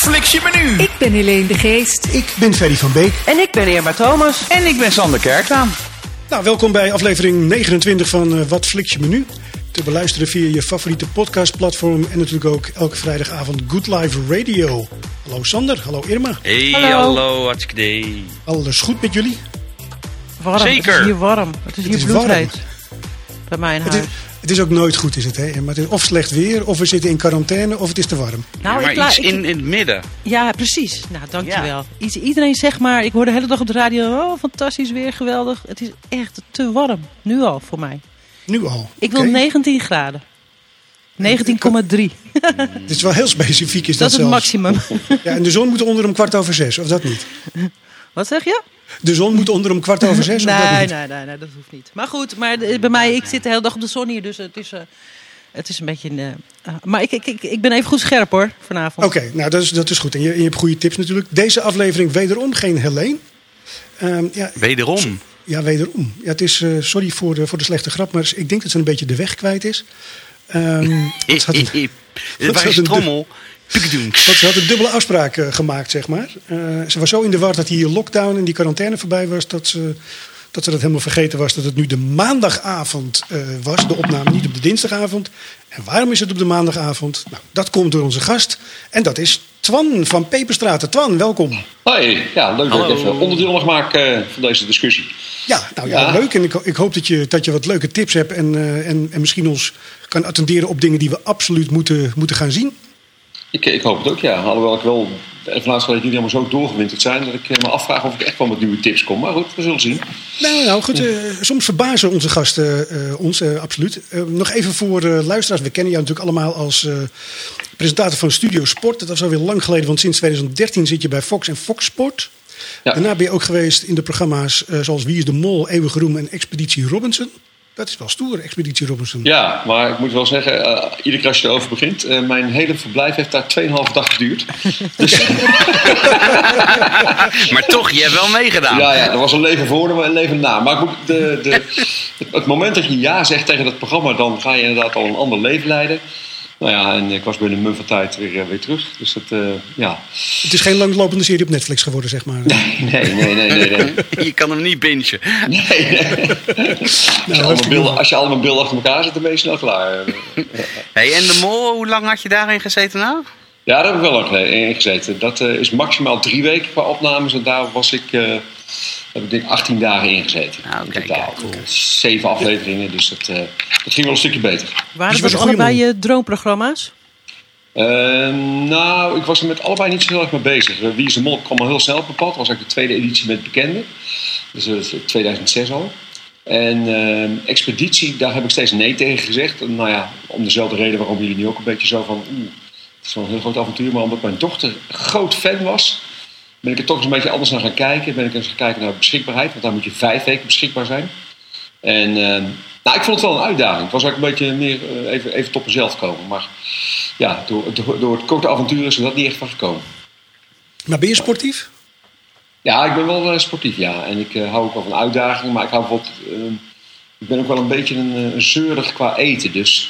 fliks je menu? Ik ben Helene de Geest. Ik ben Ferry van Beek. En ik ben Irma Thomas. En ik ben Sander Kerklaan. Nou, welkom bij aflevering 29 van uh, Wat Fliks je Menu. Te beluisteren via je favoriete podcastplatform en natuurlijk ook elke vrijdagavond Good Live Radio. Hallo Sander, hallo Irma. Hey, Hallo. hallo, hartstikke idee. Alles goed met jullie? Warm. Zeker. Het is hier warm. Het is hier is bloedheet. Bij mij in Het huis. Het is ook nooit goed, is het hè? Maar het is of slecht weer, of we zitten in quarantaine, of het is te warm. Nou, maar ik la- iets ik- in, in het midden. Ja, precies. Nou, dankjewel. Iets, iedereen zegt maar, ik hoor de hele dag op de radio, oh, fantastisch weer, geweldig. Het is echt te warm. Nu al voor mij. Nu al. Ik wil Oké. 19 graden. 19,3. Het is wel heel specifiek, is Dat dat, is het zelfs. maximum. Ja, en de zon moet onder om kwart over zes, of dat niet? Wat zeg je? De zon moet onder om kwart over zes, Nee, nee, nee, nee, dat hoeft niet. Maar goed, maar bij mij, ik zit de hele dag op de zon hier, dus het is, eh, het is een beetje... een, eh, ah, maar ik, ik, ik, ik ben even goed scherp hoor, vanavond. Oké, nou dat is, dat is goed. En je, je hebt goede tips natuurlijk. Deze aflevering wederom geen Helene. Ehm, ja, Wederom. ja, wederom. Ja, het is, eh, sorry voor de, voor de slechte grap, maar ik denk dat ze een beetje de weg kwijt is. Ehm, ze had een, had trommel? Want ze had een dubbele afspraak eh, gemaakt, zeg maar. Eh, ze was zo in de war dat hier lockdown en die quarantaine voorbij was... dat ze dat, ze dat helemaal vergeten was dat het nu de maandagavond eh, was. De opname, niet op de dinsdagavond. En waarom is het op de maandagavond? Nou, dat komt door onze gast. En dat is Twan van Peperstraten. Twan, welkom. Hoi, ja, leuk dat Hallo. ik even onderdeel mag maken eh, van deze discussie. Ja, nou ja, Ja. leuk. En ik, ik hoop dat je, dat je wat leuke tips hebt en, eh, en, en misschien ons kan attenderen op dingen die we absoluut moeten, moeten gaan zien. Ik, ik hoop het ook, ja. Alhoewel ik wel ervan uitga dat ik niet helemaal zo doorgewinterd zijn... dat ik eh, me afvraag of ik echt wel met nieuwe tips kom. Maar goed, we zullen zien. Nou, nou goed, eh, soms verbazen onze gasten eh, ons, eh, absoluut. Eh, nog even voor eh, luisteraars. We kennen jou natuurlijk allemaal als eh, presentator van Studio Sport. Dat was alweer lang geleden, want sinds 2013 zit je bij Fox en Fox Sport. Ja. Daarna ben je ook geweest in de programma's eh, zoals Wie is de Mol, Eeuwige Roem en Expeditie Robinson. Dat is wel stoer, Expeditie Robinson. Ja, maar ik moet wel zeggen, eh, iedere keer als je erover begint... eh, mijn hele verblijf heeft daar 2,5 dag geduurd. Dus Maar toch, je hebt wel meegedaan. ja, ja, er was een leven voor en een leven na. Maar ik moet de, de, het moment dat je ja zegt tegen dat programma... dan ga je inderdaad al een ander leven leiden. Nou ja, en ik was binnen een mum van tijd weer, eh, weer terug. Dus dat, eh, ja... Het is geen langlopende serie op Netflix geworden, zeg maar. Nee, nee, nee, nee. nee. Je kan hem niet bingen. Nee, nee. Als, je allemaal beelden, als je allemaal beelden achter elkaar zet, dan ben je snel klaar. Hey, en de mol, hoe lang had je daarin gezeten nou? Ja, daar heb ik wel lang in gezeten. Dat eh, is maximaal drie weken qua opnames. En daar was ik, eh, heb ik denk 18 dagen in gezeten. Ah, oké, in totaal. cool. Zeven afleveringen, dus dat, eh, dat ging wel een stukje beter. Waren Dus dat goeie allebei je droomprogramma's? Eh, nou, ik was er met allebei niet zo heel erg mee bezig. Eh, Wie is de Mol kwam al heel snel op mijn pad. Dat was eigenlijk de tweede editie met bekenden. Dus dat is 2006 al. En eh, Expeditie, daar heb ik steeds nee tegen gezegd. En, nou ja, om dezelfde reden waarom jullie nu ook een beetje zo van... Oeh, het is wel een heel groot avontuur. Maar omdat mijn dochter groot fan was... ben ik er toch eens een beetje anders naar gaan kijken. Ben ik eens gaan kijken naar beschikbaarheid. Want daar moet je vijf weken beschikbaar zijn. En eh, nou, ik vond het wel een uitdaging. Het was eigenlijk een beetje meer eh, even, even tot mezelf komen. Maar ja, door, door, door het korte avontuur is er dat niet echt van gekomen. Maar ben je sportief? Ja, ik ben wel eh, sportief, ja. En ik hou ook wel van uitdagingen. Maar ik hou bijvoorbeeld... ik ben ook wel een beetje een, een zeurig qua eten. Dus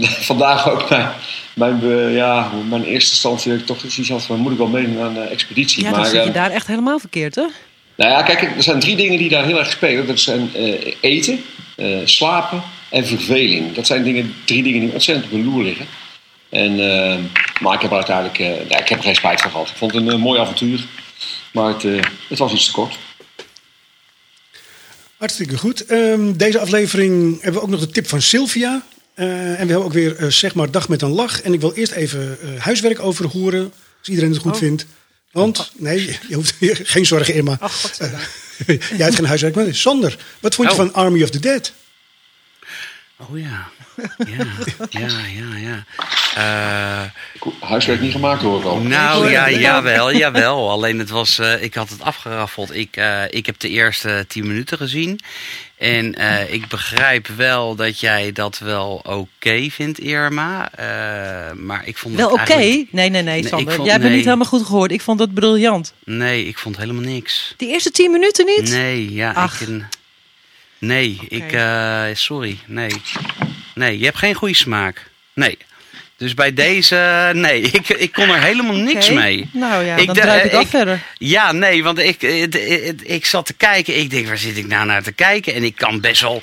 vandaag ook mijn, mijn, eh, ja, mijn eerste instantie dat ik toch zoiets had van... moet ik wel meedoen aan de expeditie? Ja, maar, dan zit je eh, daar echt helemaal verkeerd, hè? Nou ja, kijk, er zijn drie dingen die daar heel erg spelen. Dat zijn eh, eten, eh, slapen en verveling. Dat zijn dingen, drie dingen die ontzettend op de loer liggen. En, eh, maar ik heb er uiteindelijk eh, ja, ik heb er geen spijt van gehad. Ik vond het een eh, mooi avontuur. Maar het, eh, het was iets te kort. Hartstikke goed. Ehm, deze aflevering hebben we ook nog de tip van Sylvia. Eh, en we hebben ook weer eh, zeg maar dag met een lach. En ik wil eerst even eh, huiswerk over horen. Als iedereen het goed Oh. vindt. Want, nee, je hoeft geen zorgen Irma. Ach, godzijdank. Jij hebt geen huiswerk. Maar Sander, wat vond je Oh. van Army of the Dead? Oh ja. Ja, ja, ja, ja. Eh, Huiswerk niet gemaakt hoor ik al. nou ja, jawel, jawel. Alleen het was, eh, ik had het afgeraffeld. Ik, eh, ik heb de eerste tien minuten gezien. En eh, ik begrijp wel dat jij dat wel oké vindt, Irma. Eh, maar ik vond Wel het oké? eigenlijk- Nee, nee, nee, Sander. vond- Jij hebt nee. het niet helemaal goed gehoord. Ik vond dat briljant. Nee, ik vond helemaal niks. Die eerste tien minuten niet? Nee, ja, Ach. ik... Nee, ik... eh, sorry, nee. Nee, je hebt geen goede smaak. Nee. Dus bij deze, nee, ik, ik kon er helemaal niks mee. Nou ja, Ik dan druip ik ik- af verder. Ja, nee, want ik, ik, ik, ik zat te kijken. Ik denk, waar zit ik nou naar te kijken? En ik kan best wel,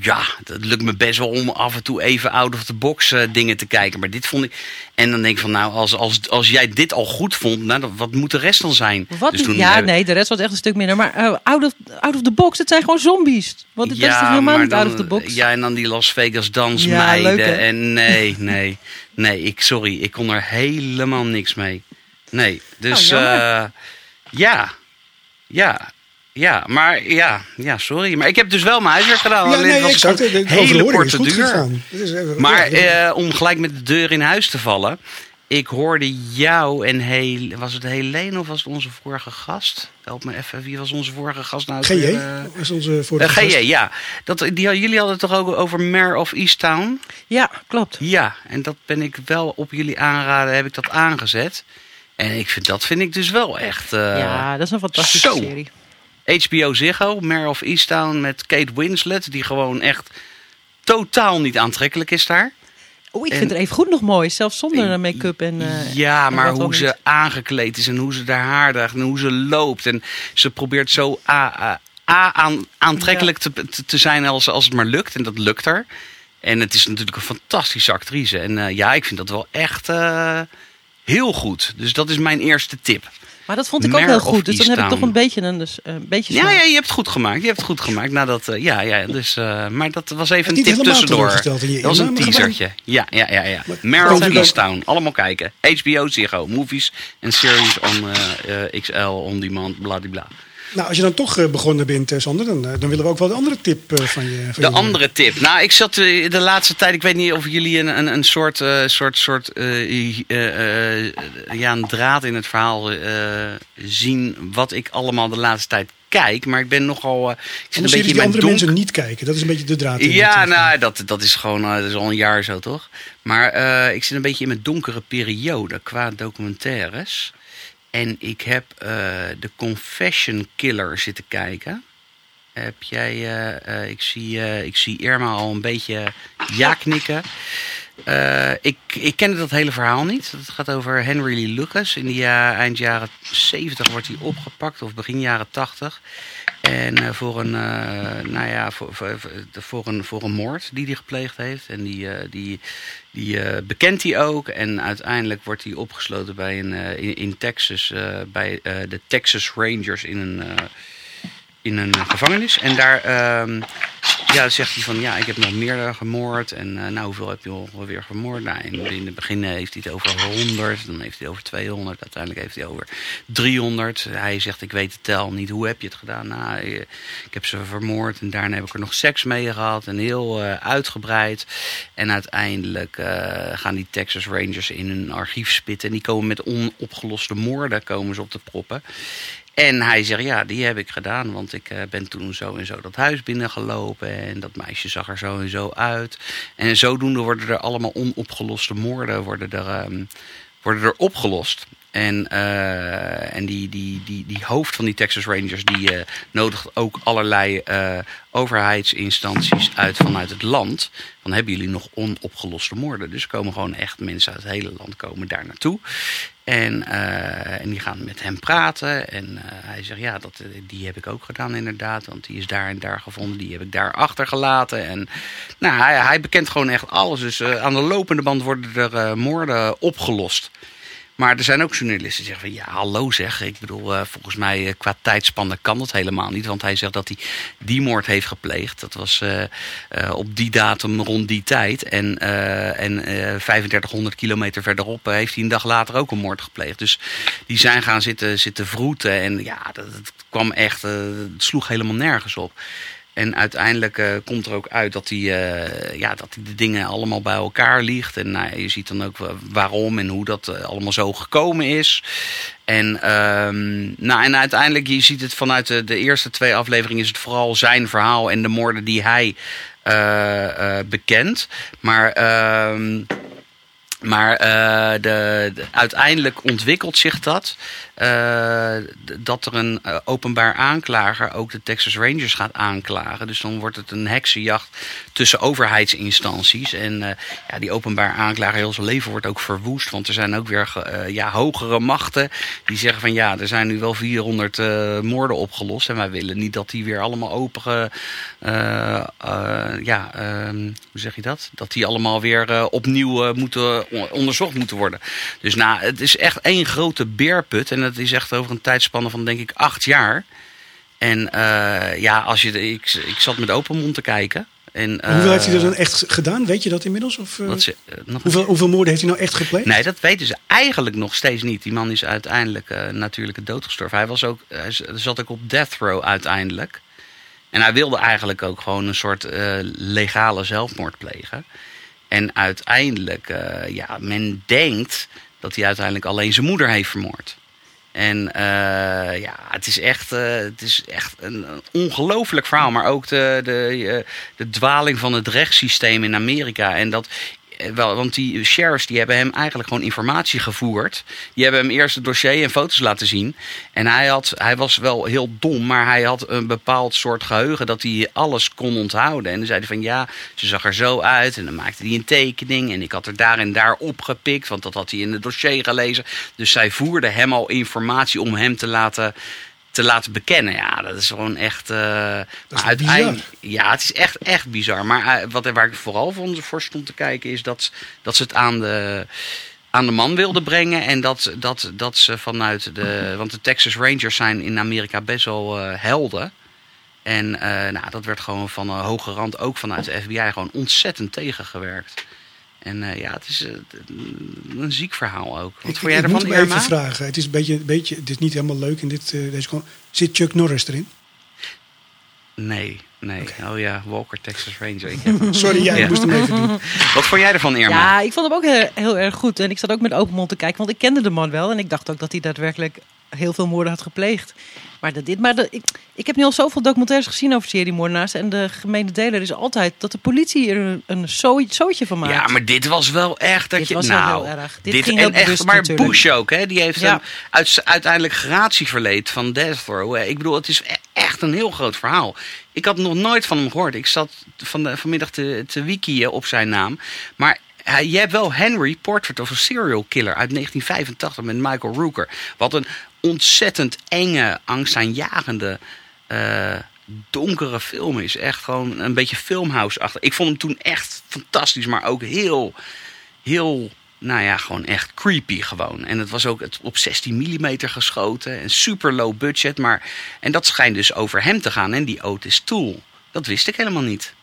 ja, dat lukt me best wel om af en toe even out of the box eh, dingen te kijken. Maar dit vond ik, en dan denk ik van, nou, als, als, als jij dit al goed vond, nou, wat moet de rest dan zijn? Wat? Dus toen ja, heb- nee, de rest was echt een stuk minder. Maar eh, out, of, out of the box, het zijn gewoon zombies. Wat, dat is toch helemaal niet out of the box? Ja, en dan die Las Vegas Ja, dansmeiden. en nee, nee, nee, ik, sorry, ik kon er helemaal niks mee. Nee, dus Oh, eh, ja, ja, ja, maar ja, ja, sorry. Maar ik heb dus wel mijn huiswerk gedaan. Ja, alleen nee, was exact. een hele is korte goed duur. is, Maar ja, eh, om gelijk met de deur in huis te vallen. Ik hoorde jou en Hel was het Helene of was het onze vorige gast? Help me even, wie was onze vorige gast nou? GJ eh? was onze vorige Eh, gast. GJ, ja. Dat, die, jullie hadden het toch ook over Mare of Easttown? Ja, klopt. Ja, en dat ben ik wel op jullie aanraden, heb ik dat aangezet. En ik vind, dat vind ik dus wel echt... eh, ja, dat is een fantastische zo. serie. HBO Ziggo, Mare of Easttown met Kate Winslet... die gewoon echt totaal niet aantrekkelijk is daar. Oh, ik En- vind het even goed nog mooi. Zelfs zonder eh, make-up en... eh, ja, en maar hoe ze niet. aangekleed is en hoe ze haar haar draagt en hoe ze loopt. En ze probeert zo a, a, a- aan, aantrekkelijk te, te, te zijn als, als het maar lukt. En dat lukt er. En het is natuurlijk een fantastische actrice. En eh, ja, ik vind dat wel echt eh, heel goed. Dus dat is mijn eerste tip. Maar dat vond ik ook heel goed. Dus dan heb ik toch een beetje een, dus, eh, een beetje Ja, smaak. ja, je hebt het goed gemaakt. Je hebt het goed gemaakt. Nadat, eh, ja, ja, dus, eh, maar dat was even een tip tussendoor. Dat was een teasertje. Ja, ja, ja. ja. Easttown. Allemaal kijken. HBO Ziggo. Movies en series on eh, eh, XL, on demand, bladibla. Nou, als je dan toch eh, begonnen bent, eh, Sander, dan, eh, dan willen we ook wel de andere tip van je. Van De je- andere tip. Nou, ik zat de laatste tijd, ik weet niet of jullie een, een, een soort, soort, soort ja, een draad in het verhaal zien wat ik allemaal de laatste tijd kijk. Maar ik ben nogal, eh, ik zit Andere een beetje die andere donk. mensen niet kijken. Dat is een beetje de draad. in Ja, nou, dat, dat is gewoon dat is al een jaar zo, toch? Maar ik zit een beetje in mijn donkere periode qua documentaires. En ik heb eh The Confession Killer zitten kijken. Heb jij, eh, eh, ik, zie, ik zie Irma al een beetje ja knikken. Ik, ik kende dat hele verhaal niet. Het gaat over Henry Lee Lucas. In de eind jaren 70 wordt hij opgepakt, of begin jaren 80. En eh, voor, een, eh, nou ja, voor, voor, voor, een, voor een moord die hij gepleegd heeft. En die, eh, die, die bekent hij ook. En uiteindelijk wordt hij opgesloten bij een, in, in Texas, bij de Texas Rangers in een, in een gevangenis. En daar ehm, ja, zegt hij van ja, ik heb nog meer gemoord. En eh, nou, hoeveel heb je ongeveer vermoord? Nou, in, het begin heeft hij het over 100, dan heeft hij over 200, uiteindelijk heeft hij over 300. Hij zegt ik weet de tel niet, hoe heb je het gedaan? Nou, eh, ik heb ze vermoord en daarna heb ik er nog seks mee gehad en heel eh, uitgebreid. En uiteindelijk gaan die Texas Rangers in hun archief spitten en die komen met onopgeloste moorden komen ze op de proppen. En hij zegt, ja, die heb ik gedaan, want ik eh, ben toen zo en zo dat huis binnengelopen en dat meisje zag er zo en zo uit. En zodoende worden er allemaal onopgeloste moorden worden er, ehm, worden er opgelost. En, eh, en die, die, die, die hoofd van die Texas Rangers die eh, nodigt ook allerlei overheidsinstanties uit vanuit het land. Dan hebben jullie nog onopgeloste moorden. Dus komen gewoon echt mensen uit het hele land komen daar naartoe. En, eh, en die gaan met hem praten. En eh, hij zegt, ja, dat, eh, die heb ik ook gedaan inderdaad. Want die is daar en daar gevonden. Die heb ik daar achtergelaten. En nou, hij, hij bekent gewoon echt alles. Dus aan de lopende band worden er moorden opgelost. Maar er zijn ook journalisten die zeggen van ja, hallo zeg. Ik bedoel, eh, volgens mij eh, qua tijdspannen kan dat helemaal niet. Want hij zegt dat hij die moord heeft gepleegd. Dat was eh, op die datum rond die tijd. En, en eh 3500 kilometer verderop heeft hij een dag later ook een moord gepleegd. Dus die zijn gaan zitten, zitten vroeten. En ja, dat, dat kwam echt, het sloeg helemaal nergens op. En uiteindelijk eh, komt er ook uit dat hij, eh, ja, dat hij de dingen allemaal bij elkaar ligt. En nou, je ziet dan ook wa- waarom en hoe dat eh, allemaal zo gekomen is. En, ehm, nou, en uiteindelijk, je ziet het vanuit de, de eerste twee afleveringen, is het vooral zijn verhaal en de moorden die hij bekent. Maar ehm, Maar eh, de, de- uiteindelijk ontwikkelt zich dat. eh, dat er een eh, openbaar aanklager ook de Texas Rangers gaat aanklagen. Dus dan wordt het een heksenjacht tussen overheidsinstanties. En ja, die openbaar aanklager, heel zijn leven wordt ook verwoest. Want er zijn ook weer ja, hogere machten die zeggen van ja, er zijn nu wel 400 eh, moorden opgelost. En wij willen niet dat die weer allemaal open. ja, ehm, hoe zeg je dat? Dat die allemaal weer opnieuw moeten onderzocht moeten worden. Dus nou, het is echt één grote beerput. En dat is echt over een tijdspanne van denk ik acht jaar. En eh, ja, als je, de- ik, ik zat met open mond te kijken. En, eh, Hoeveel heeft hij er dan echt gedaan? Weet je dat inmiddels? Of, eh, ze- eh, hoeveel, hoeveel moorden heeft hij nou echt gepleegd? Nee, dat weten ze eigenlijk nog steeds niet. Die man is uiteindelijk eh natuurlijke dood gestorven. Hij, was ook, hij zat ook op death row uiteindelijk. En hij wilde eigenlijk ook gewoon een soort eh, legale zelfmoord plegen. En uiteindelijk, eh, ja, men denkt dat hij uiteindelijk alleen zijn moeder heeft vermoord. En eh, ja, het is echt, eh, het is echt een, ongelooflijk verhaal. Maar ook de, de, de dwaling van het rechtssysteem in Amerika. En dat, wel, want die sheriffs die hebben hem eigenlijk gewoon informatie gevoerd. Die hebben hem eerst het dossier en foto's laten zien. En hij, had, hij was wel heel dom, maar hij had een bepaald soort geheugen dat hij alles kon onthouden. En dan zei van ja, ze zag er zo uit. En dan maakte hij een tekening. En ik had er daar en daar opgepikt, want dat had hij in het dossier gelezen. Dus zij voerden hem al informatie om hem te laten te laten bekennen. Ja, dat is gewoon echt. eh, uiteindelijk- bizar. Ja, het is echt, echt bizar. Maar eh, wat, waar ik vooral voor, voor stond te kijken, is dat, dat ze het aan de, aan de man wilden brengen. En dat, dat, dat ze vanuit de. Want de Texas Rangers zijn in Amerika best wel eh, helden. En nou, dat werd gewoon van een hoge rand, ook vanuit de FBI, gewoon ontzettend tegengewerkt. En eh, ja, het is eh, een ziek verhaal ook. Wat ik, vond jij ik ervan, moet hem even Irma? vragen. Het is een beetje, een beetje, het is niet helemaal leuk in dit, eh, deze kon- Zit Chuck Norris erin? Nee, nee. Oh ja, Walker, Texas Ranger. Ik. Sorry, jij Ja. moest hem even doen. Wat vond jij ervan, Irma? Ja, ik vond hem ook heel, heel erg goed. En ik zat ook met open mond te kijken, want ik kende de man wel. En ik dacht ook dat hij daadwerkelijk heel veel moorden had gepleegd. Maar, dat dit, maar dat, ik, ik heb nu al zoveel documentaires gezien over seriemoordenaars. En de gemene deler is altijd dat de politie er een, een zootje van maakt. Ja, maar dit was wel echt dat Dit je. was nou, heel erg. Dit ging en heel echt, bewust maar natuurlijk. Bush ook, hè? Die heeft Ja. hem uit, uiteindelijk gratie verleend van Death Row. Ik bedoel, het is e- echt een heel groot verhaal. Ik had nog nooit van hem gehoord. Ik zat van de, vanmiddag te, te wikieën op zijn naam. Maar hij, je hebt wel Henry, Portrait of a Serial Killer uit 1985 met Michael Rooker. Wat een ontzettend enge, angstaanjagende. eh, donkere film is. Echt gewoon een beetje filmhouse-achtig. Ik vond hem toen echt fantastisch, maar ook heel, heel, nou ja, gewoon echt creepy gewoon. En het was ook het op 16 mm geschoten en super low budget. Maar, en dat schijnt dus over hem te gaan en die Otis Tool. Dat wist ik helemaal niet.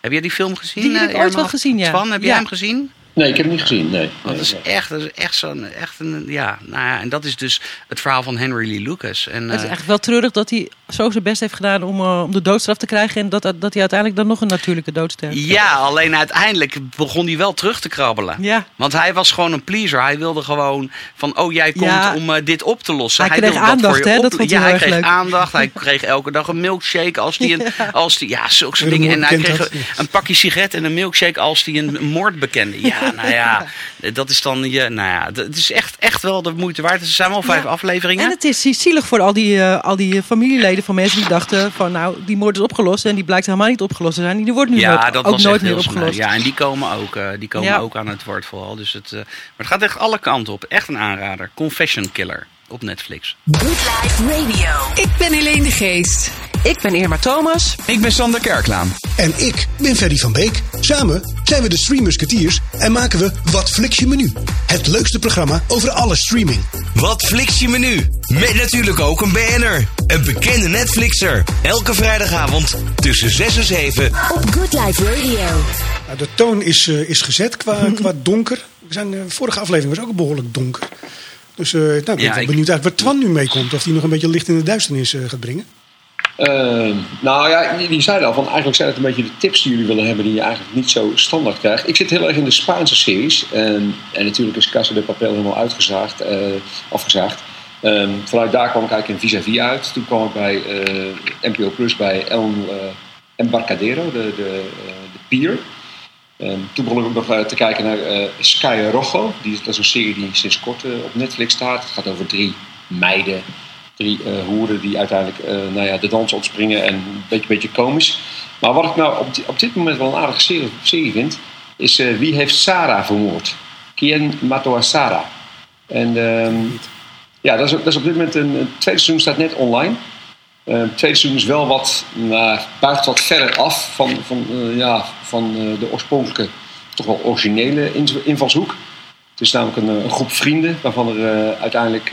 Heb jij die film gezien? Die heb ik eh, ooit wel gezien, ja. Twan, heb jij Ja. hem gezien? Nee, ik heb hem niet gezien. Nee. Dat is echt, dat is echt zo'n, echt een, ja, nou ja, en dat is dus het verhaal van Henry Lee Lucas. En, Het is eh, eigenlijk wel treurig dat hij zo zijn best heeft gedaan om, eh, om de doodstraf te krijgen. En dat, dat hij uiteindelijk dan nog een natuurlijke dood sterft. ja, alleen uiteindelijk begon hij wel terug te krabbelen. Ja. Want hij was gewoon een pleaser. Hij wilde gewoon van, oh jij komt Ja. om eh, dit op te lossen. Hij kreeg wilde dat aandacht, voor je hè? Dat vond hij ja, hij erg kreeg leuk. aandacht. Hij kreeg elke dag een milkshake als hij een, als die, ja, zulke soort dingen. En hij kreeg een pakje sigaret en een milkshake als hij een moord bekende. Ja, nou ja, dat is dan je, nou ja, het is echt, echt wel de moeite waard. Er zijn wel vijf Ja. afleveringen. En het is zielig voor al die, eh, al die familieleden van mensen die dachten van nou, die moord is opgelost en die blijkt helemaal niet opgelost te zijn. Die wordt nu Ja, nooit, dat ook was nooit meer snel. opgelost. Ja, en die komen ook, eh, die komen Ja. ook aan het woord vooral. Dus het, eh, maar het gaat echt alle kanten op. Echt een aanrader. Confession Killer op Netflix. Good Life Radio. Ik ben Helene de Geest. Ik ben Irma Thomas. Ik ben Sander Kerklaan. En ik ben Ferdy van Beek. Samen zijn we de Stream Musketeers en maken we Wat Flix je menu. Het leukste programma over alle streaming. Wat fliks je menu? Met natuurlijk ook een BN'er. Een bekende Netflixer. Elke vrijdagavond tussen 6 en 7. Op Good Life Radio. Nou, de toon is, eh, is gezet qua, qua donker. We zijn, de vorige aflevering was ook behoorlijk donker. Dus eh, nou, ik ben Ja, wel ik- benieuwd uit waar Twan nu meekomt. Of hij nog een beetje licht in de duisternis eh, gaat brengen. Ehm, nou ja, jullie zeiden al van eigenlijk zijn het een beetje de tips die jullie willen hebben die je eigenlijk niet zo standaard krijgt. Ik zit heel erg in de Spaanse series en, en natuurlijk is Casa de Papel helemaal uitgezaagd, eh, afgezaagd. Ehm, vanuit daar kwam ik eigenlijk in Vis-a-Vis uit. Toen kwam ik bij eh, NPO Plus bij El eh, Embarcadero, de, de, de pier. Toen begon ik nog te kijken naar Sky Rojo. Die, dat is een serie die sinds kort op Netflix staat. Het gaat over drie meiden, drie eh, hoeren die uiteindelijk eh, nou ja, de dans ontspringen en een beetje, beetje komisch. Maar wat ik nou op, op dit moment wel een aardige serie, serie vind, is eh, Wie heeft Sarah vermoord? Quien mató a Sarah? En ehm, ja, dat is, dat is op dit moment een, tweede seizoen staat net online. Het tweede seizoen is wel wat, nou, buigt wat verder af van, van, ja, van de oorspronkelijke, toch wel originele in- invalshoek. Het is namelijk een, een groep vrienden waarvan er uiteindelijk,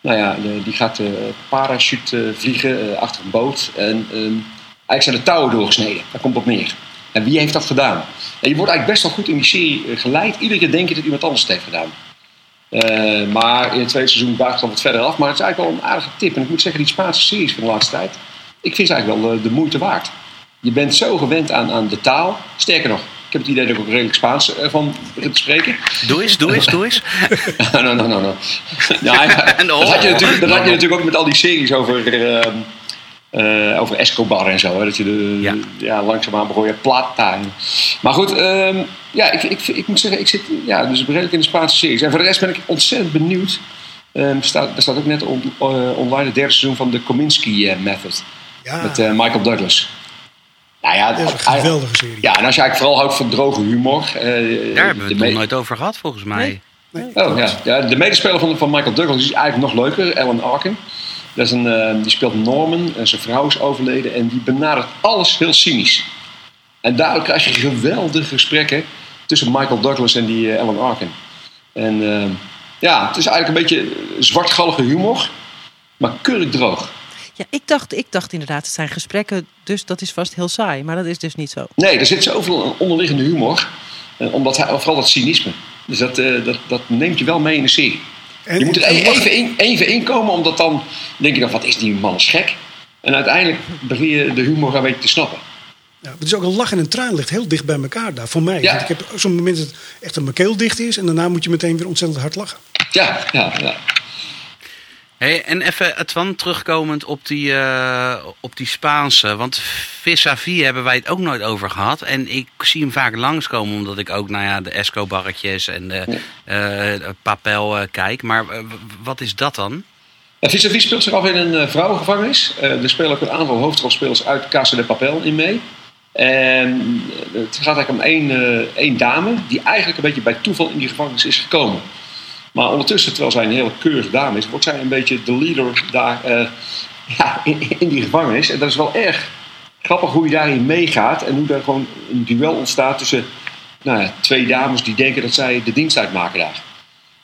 nou ja, de- die gaat eh parachute eh, vliegen eh, achter een boot. En ehm, eigenlijk zijn de touwen doorgesneden. Daar komt op neer. En wie heeft dat gedaan? En je wordt eigenlijk best wel goed in die serie geleid. Iedere keer denk je dat iemand anders het heeft gedaan. Maar in het tweede seizoen buigt het al wat verder af. Maar het is eigenlijk wel een aardige tip. En ik moet zeggen, die Spaanse series van de laatste tijd... ik vind ze eigenlijk wel eh, de moeite waard. Je bent zo gewend aan, aan de taal. Sterker nog, ik heb het idee dat ik ook redelijk Spaans eh, van begin te spreken. Doe eens, doe eens, doe eens. no, no, no, no. Ja, dat, had je natuurlijk, dat had je natuurlijk ook met al die series over, ehm, eh, over Escobar en zo. Hè, dat je de, Ja. ja. langzaamaan begon je plata. Maar goed, ehm, ja, ik, ik, ik moet zeggen, ik zit ja, dus redelijk in de Spaanse series. En voor de rest ben ik ontzettend benieuwd. Ehm staat, er staat ook net on- eh, online het derde seizoen van de Kominsky eh, Method. Ja, Met eh, Michael Douglas. Nou ja, dat is een geweldige serie. Ja, en als je eigenlijk vooral houdt van droge humor. eh, Daar hebben we het nog nooit over gehad, volgens mij. Oh ja. ja, de medespeler van, van Michael Douglas is eigenlijk nog leuker, Alan Arkin. Dat is een, eh, die speelt Norman, en zijn vrouw is overleden en die benadert alles heel cynisch. En daardoor krijg je geweldige gesprekken tussen Michael Douglas en die eh, Alan Arkin. En eh, ja, het is eigenlijk een beetje zwartgallige humor, maar keurig droog. Ja, ik dacht, ik dacht inderdaad, het zijn gesprekken, dus dat is vast heel saai. Maar dat is dus niet zo. Nee, er zit zoveel onderliggende humor, eh, omdat hij, vooral dat cynisme. Dus dat, eh, dat, dat neemt je wel mee in de serie. En- Je moet er even in, even inkomen, omdat dan denk je dan, wat is die man gek? En uiteindelijk begin je de humor een beetje te snappen. Ja, het is ook een lach en een traan ligt heel dicht bij elkaar daar, voor mij. Ja. Want ik heb zo'n moment dat het echt een mijn keel dicht is... en daarna moet je meteen weer ontzettend hard lachen. Ja, ja, ja. Hey, en even, Twan, terugkomend op die, eh, op die Spaanse. Want vis-à-vis hebben wij het ook nooit over gehad. En ik zie hem vaak langskomen, omdat ik ook nou ja, de Escobarretjes en de eh, Papel eh, kijk. Maar wat is dat dan? Vis-à-vis speelt zich af in een vrouwengevangenis. Er spelen ook een aantal hoofdrolspelers uit Casa de Papel in mee. En het gaat eigenlijk om één, één dame die eigenlijk een beetje bij toeval in die gevangenis is gekomen. Maar ondertussen, terwijl zij een hele keurige dame is, wordt zij een beetje de leader daar eh, ja, in, die gevangenis. En dat is wel erg grappig hoe je daarin meegaat en hoe er gewoon een duel ontstaat tussen nou ja, twee dames die denken dat zij de dienst uitmaken daar.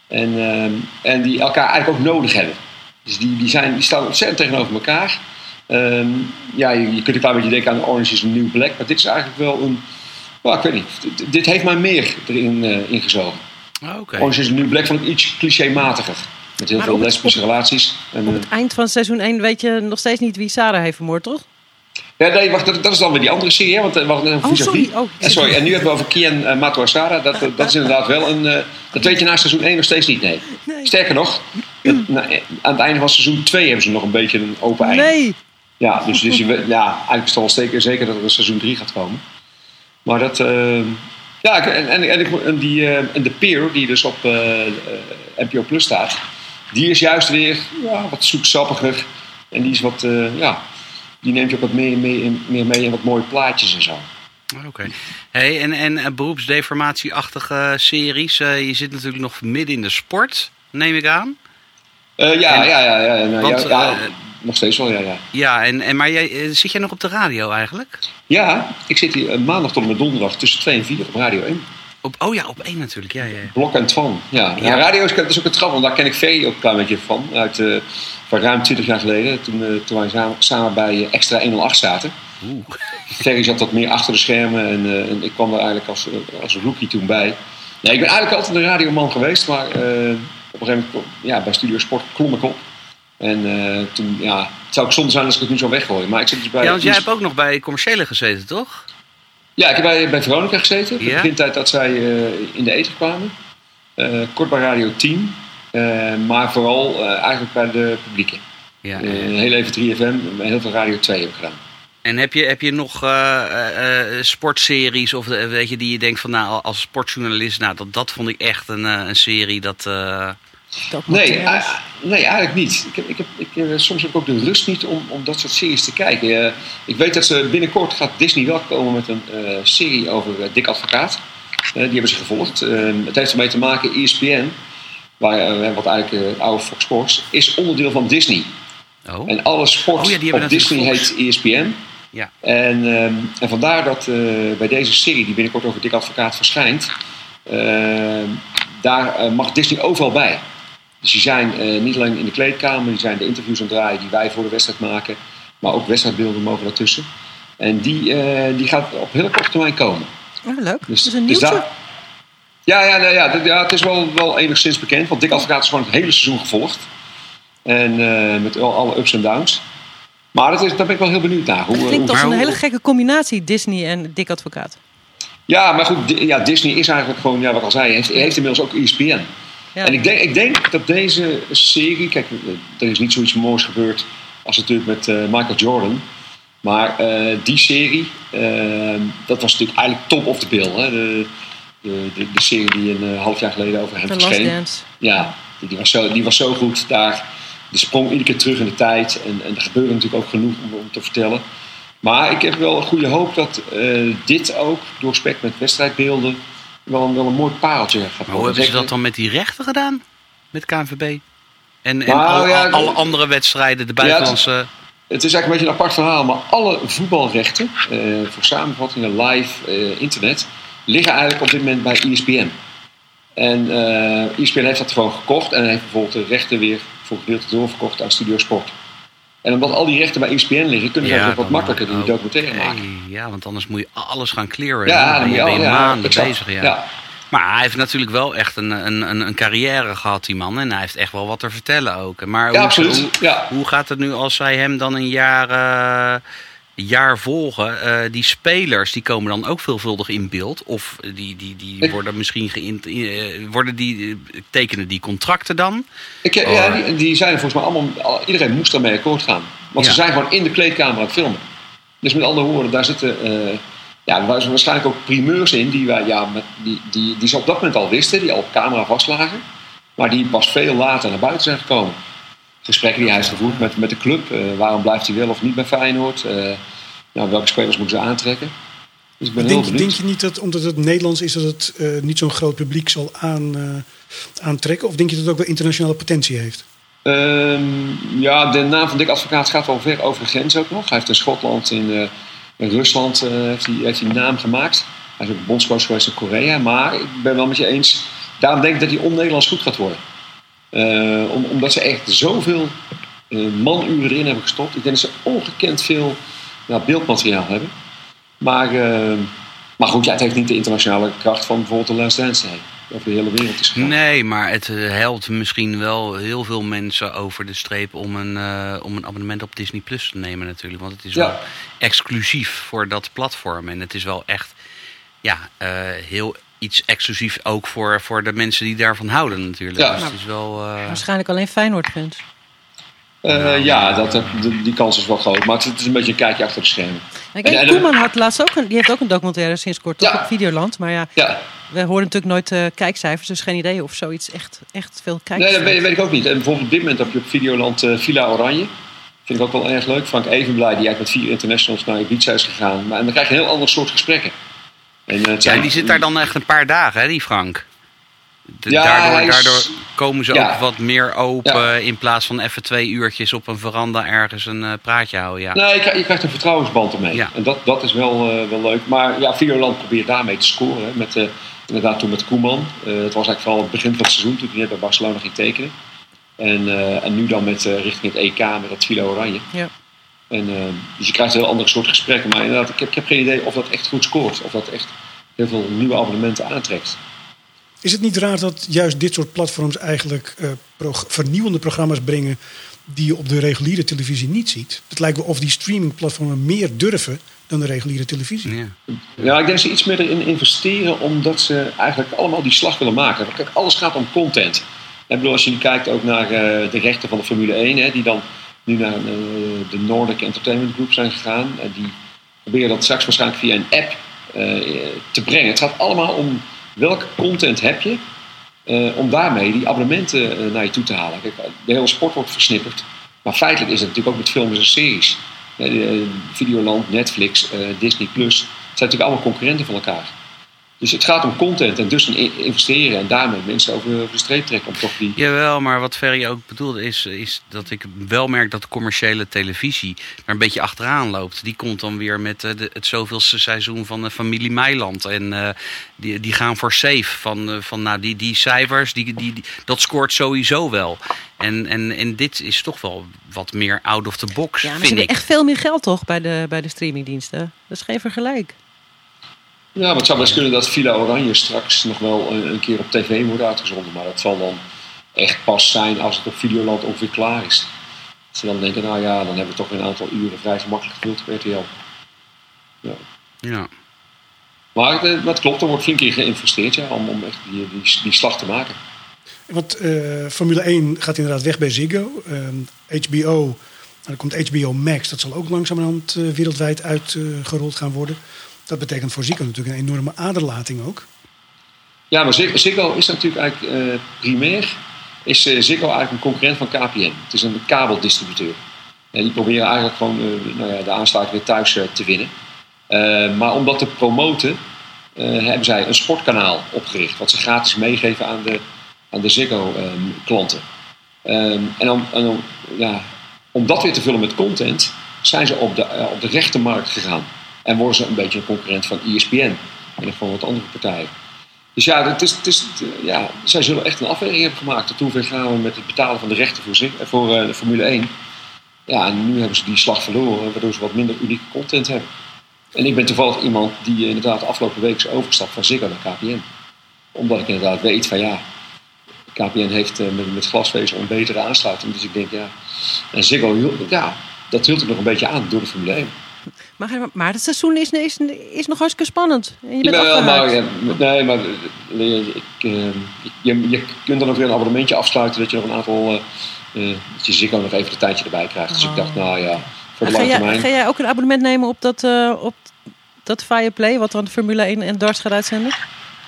En, ehm, en die elkaar eigenlijk ook nodig hebben. Dus die, die, zijn, staan ontzettend tegenover elkaar. Ehm, ja, je, je kunt een beetje denken aan Orange is the New Black. Maar dit is eigenlijk wel een... Nou, ik weet niet. Dit, heeft mij meer erin eh, ingezogen. Oh, Oké. Orange is New Black vond ik iets clichématiger. Met heel Maar veel het- lesbische relaties. En, Op eh, het eind van seizoen 1 weet je nog steeds niet wie Sarah heeft vermoord, toch? ja, nee, wacht, dat, dat is dan weer die andere serie. Hè, want, eh, we hadden net over Oh, sorry. Oh, Eh, sorry. En nu hebben we over Kian uh, Matuasara. Dat, eh, dat is inderdaad wel een... eh, dat weet je na seizoen 1 nog steeds niet, nee. Nee. Sterker nog, eh, na- eh, aan het einde van seizoen 2 hebben ze nog een beetje een open einde. Nee! Ja, dus, dus je, weet- ja, eigenlijk is het wel zeker, zeker dat er een seizoen 3 gaat komen. Maar dat... eh, ja, en, en, en, die, eh, en de Peer, die dus op eh, eh, NPO Plus staat... die is juist weer ja, wat zoetsappiger. En die is wat... ja, die neemt je ook wat meer, meer, meer mee in wat mooie plaatjes en zo. Oké. Hey, en, en beroepsdeformatieachtige series. je zit natuurlijk nog midden in de sport, neem ik aan. Ja, En- ja, ja, ja, ja, Want, ja, ja, nog steeds wel, ja, ja. Ja, en, en, maar jij, eh, zit jij nog op de radio eigenlijk? Ja, ik zit hier eh, maandag tot en met donderdag tussen 2 en 4 op Radio 1. Op, oh ja, op één natuurlijk. Ja, ja. Blok en Twan. Ja, ja. Ja. radio is, dat is ook een trap, want daar ken ik Vee ook een klein beetje van. Uit, eh, van ruim 20 jaar geleden, toen, toen wij samen, samen bij Extra 108 zaten. Oeh. Ferry zat wat meer achter de schermen en, en ik kwam er eigenlijk als, als rookie toen bij. Nee, ik ben eigenlijk altijd een radioman geweest, maar op een gegeven moment ja, bij Studio Sport klom ik op. En eh, toen, ja, het zou ook zonde zijn als ik het nu zou weggooien. Maar ik zit dus bij... Ja, want jij hebt ook nog bij commerciële gezeten, toch? Ja, ik heb bij, bij Veronica gezeten. In de Ja. begintijd dat zij eh, in de eten kwamen. Eh, kort bij Radio 10. eh, maar vooral eigenlijk bij de publieke. Ja, heel even 3FM, maar heel veel Radio 2 heb ik gedaan. En heb je, heb je nog sportseries of weet je, die je denkt van nou als sportjournalist, nou dat, dat vond ik echt een, een serie dat. Nee, nee, eigenlijk niet. Ik heb, ik heb, ik, eh, soms heb ik ook de rust niet om, om dat soort series te kijken. Eh, ik weet dat ze binnenkort gaat Disney wel komen met een eh, serie over eh, Dick Advocaat. Die hebben ze gevolgd. Eh, het heeft ermee te maken, ESPN, waar, wat eigenlijk oude Fox Sports, is onderdeel van Disney. oh. En alle sport Oh ja, die hebben op Disney Fox. heet ESPN. Ja. En, ehm, en vandaar dat eh, bij deze serie, die binnenkort over Dick Advocaat verschijnt, ehm, daar mag Disney overal bij. Dus die zijn eh, niet alleen in de kleedkamer, die zijn de interviews aan het draaien die wij voor de wedstrijd maken, maar ook wedstrijdbeelden mogen daartussen. En die, eh, die gaat op hele korte termijn komen. Oh, leuk. Dus, dat is een dus nieuwtje. ja, ja, nou ja, ja, het is wel, wel enigszins bekend. Want Dick Advocaat is gewoon het hele seizoen gevolgd. En eh, met al, alle ups en downs. Maar dat is, daar ben ik wel heel benieuwd naar. Hoe, Het klinkt als een hele gekke combinatie, Disney en Dick Advocaat. Ja, maar goed, ja, Disney is eigenlijk gewoon, ja, wat ik al zei, heeft, heeft inmiddels ook ESPN. Ja. En ik denk, ik denk dat deze serie, kijk, er is niet zoiets moois gebeurd als natuurlijk met eh, Michael Jordan. Maar eh, die serie, eh, dat was natuurlijk eigenlijk top of the bill. Hè? De, de, de, de serie die een half jaar geleden over hem verscheen. Ja, die, die was zo, die was zo goed. Daar, de sprong iedere keer terug in de tijd. En, en er gebeurde natuurlijk ook genoeg om, om te vertellen. Maar ik heb wel een goede hoop dat dit ook, doorspekt met wedstrijdbeelden, wel een, wel een mooi pareltje gaat Maar hoe worden. hebben ze dat dan met die rechten gedaan? Met KNVB? En, en Nou, alle, ja, alle de- andere wedstrijden, de buitenlandse... Het is eigenlijk een beetje een apart verhaal, maar alle voetbalrechten eh, voor samenvattingen, live, eh, internet, liggen eigenlijk op dit moment bij ESPN. En eh ESPN heeft dat gewoon gekocht en heeft bijvoorbeeld de rechten weer voor gedeelte doorverkocht aan Studio Sport. En omdat al die rechten bij ESPN liggen, kunnen ze Ja, wat makkelijker die oh, documentaire maken. Hey, ja, want anders moet je alles gaan clearen. Ja, dan dan je ben al je maanden bezig. Ja. Ja. Maar hij heeft natuurlijk wel echt een, een, een, een carrière gehad, die man. En hij heeft echt wel wat te vertellen ook. Maar Ja, hoe, absoluut. Hoe, Ja. hoe gaat het nu als zij hem dan een jaar, eh, jaar volgen? Eh, die spelers die komen dan ook veelvuldig in beeld. Of die, die, die worden misschien geïnt, eh, worden die, eh, tekenen die contracten dan? Ik, ja, die, die zijn volgens mij allemaal, al- iedereen moest daarmee akkoord gaan. Want Ja. ze zijn gewoon in de kleedkamer aan het filmen. Dus met andere woorden, daar zitten eh, ja, waarschijnlijk ook primeurs in die, wij, ja, met, die, die, die ze op dat moment al wisten, die al op camera vastlagen. Maar die pas veel later naar buiten zijn gekomen. Gesprekken die hij heeft gevoerd met, met de club. eh, waarom blijft hij wel of niet bij Feyenoord? Eh, nou, welke spelers moeten ze aantrekken? Dus ik ben heel Denk, je niet dat omdat het Nederlands is, dat het eh, niet zo'n groot publiek zal aan, aantrekken? Of denk je dat het ook wel internationale potentie heeft? Ehm, ja, de naam van Dick Advocaat gaat wel ver over de grens ook nog. Hij heeft in Schotland, in, in Rusland heeft, hij, heeft hij een naam gemaakt. Hij is ook bondscoach geweest in Korea. Maar ik ben wel met je eens. Daarom denk ik dat hij on-Nederlands goed gaat worden. Eh, om, omdat ze echt zoveel eh, manuren erin hebben gestopt. Ik denk dat ze ongekend veel nou, beeldmateriaal hebben. Maar, eh, maar goed, ja, het heeft niet de internationale kracht van bijvoorbeeld de Last Dance. Over de hele wereld is gegaan. Nee, maar het helpt misschien wel heel veel mensen over de streep om een, om een abonnement op Disney Plus te nemen natuurlijk. Want het is Ja. wel exclusief voor dat platform. En het is wel echt ja, eh, heel iets exclusief ook voor, voor de mensen die daarvan houden natuurlijk. Ja. Dus het is wel... eh, Waarschijnlijk alleen Feyenoord-fans. Eh, ja, dat, dat- die, kans is wel groot. Maar het is een beetje een kijkje achter de schermen. Ik Koeman had laatst ook een, die heeft ook een documentaire sinds kort Ja. op Videoland. Maar ja, Ja, we horen natuurlijk nooit eh, kijkcijfers, dus geen idee of zoiets echt, echt veel nee, kijkers dat weet, ik ook niet. En bijvoorbeeld op dit moment heb je op Videoland eh, Villa Oranje. Vind ik ook wel erg leuk. Frank Evenblij, die eigenlijk met vier internationals naar Ibiza is gegaan. Maar en dan krijg je een heel ander soort gesprekken. En, eh, ja, die zit daar dan echt een paar dagen, hè, die Frank. De- Ja, daardoor, hij is- daardoor komen ze Ja. ook wat meer open Ja. in plaats van even twee uurtjes op een veranda ergens een eh, praatje houden. Ja. Nee, je krijgt, je krijgt een vertrouwensband ermee. Ja. En dat, dat is wel, eh, wel leuk. Maar ja, Videoland probeert daarmee te scoren. hè. Met, eh, inderdaad toen met Koeman. Eh het was eigenlijk vooral het begin van het seizoen toen hij bij Barcelona ging tekenen. En, eh, en nu dan met, eh, richting het EK met dat Villa Oranje. Ja. En, eh, dus je krijgt een heel andere soort gesprekken. Maar inderdaad, ik heb, ik heb geen idee of dat echt goed scoort. Of dat echt heel veel nieuwe abonnementen aantrekt. Is het niet raar dat juist dit soort platforms eigenlijk eh, prog- vernieuwende programma's brengen die je op de reguliere televisie niet ziet? Het lijkt wel of die streamingplatformen meer durven dan de reguliere televisie. Ja. Ja, ik denk dat ze iets meer erin investeren omdat ze eigenlijk allemaal die slag willen maken. Kijk, alles gaat om content. Ik bedoel, als je nu kijkt ook naar eh, de rechten van de Formule 1, hè, die dan nu naar eh, de Nordic Entertainment Group zijn gegaan. En die proberen dat straks waarschijnlijk via een app eh, te brengen. Het gaat allemaal om welke content heb je, eh, om daarmee die abonnementen naar je toe te halen. Kijk, de hele sport wordt versnipperd. Maar feitelijk is het natuurlijk ook met films en series. Videoland, Netflix, Disney Plus. Het zijn natuurlijk allemaal concurrenten van elkaar. Dus het gaat om content en dus in investeren en daarmee mensen over, de streep trekken om toch die. Jawel, maar wat Ferry ook bedoelde is, is dat ik wel merk dat de commerciële televisie er een beetje achteraan loopt. Die komt dan weer met eh, de, het zoveelste seizoen van de familie Meiland. En eh, die, die gaan voor safe. Van, eh, van nou, die, die cijfers, die, die, die- dat scoort sowieso wel. En, en, en dit is toch wel wat meer out of the box, Ja, maar ze vind hebben ik. echt veel meer geld toch bij de, bij de streamingdiensten. Dat is geen vergelijk. Ja, maar het zou best kunnen dat Villa Oranje straks nog wel een, een keer op tv wordt uitgezonden. Maar dat zal dan echt pas zijn als het op Videoland ongeveer klaar is. Dat ze dan denken, nou ja, dan hebben we toch weer een aantal uren vrij gemakkelijk gevuld op RTL. Ja. Ja. Maar eh, dat klopt, er wordt flink in geïnvesteerd ja, om, om echt die, die, die slag te maken. Want eh, Formule 1 gaat inderdaad weg bij Ziggo. Ehm, HBO, nou, dan komt HBO Max. Dat zal ook langzamerhand eh, wereldwijd uitgerold gaan worden. Dat betekent voor Ziggo natuurlijk een enorme aderlating ook. Ja, maar Zig- Ziggo is natuurlijk eigenlijk eh, primair is eh, Ziggo eigenlijk een concurrent van KPN. Het is een kabeldistributeur. En die proberen eigenlijk gewoon eh, nou ja, de aansluiting weer thuis te winnen. Maar om dat te promoten hebben zij een sportkanaal opgericht. Wat ze gratis meegeven aan de, aan de Ziggo-klanten. en om, en om, ja, om dat weer te vullen met content zijn ze op de, op de rechtermarkt gegaan. En worden ze een beetje een concurrent van ESPN en van wat andere partijen. Dus ja, het is, het is, ja, zij zullen echt een afweging hebben gemaakt. Tot gaan we met het betalen van de rechten voor, zich, eh, voor eh, Formule 1. Ja, en nu hebben ze die slag verloren, waardoor ze wat minder unieke content hebben. En ik ben toevallig iemand die eh, inderdaad de afgelopen week is overgestapt van Ziggo naar KPN. Omdat ik inderdaad weet van ja, KPN heeft met, met glasvezel een betere aansluiting. Dus ik denk ja, en Ziggo, ja, dat hield ik nog een beetje aan door de Formule 1. Maar, maar het seizoen is, is, is nog hartstikke spannend. En je bent maar, ja, nee, maar eh, ik, eh, je, je kunt dan ook weer een abonnementje afsluiten dat je nog een aantal, eh, eh, dat je Ziggo nog even een tijdje erbij krijgt. Dus ik dacht, nou ja, voor de lange termijn. ga jij ook een abonnement nemen op dat, eh op dat Fireplay, wat dan Formule 1 en darts gaat uitzenden?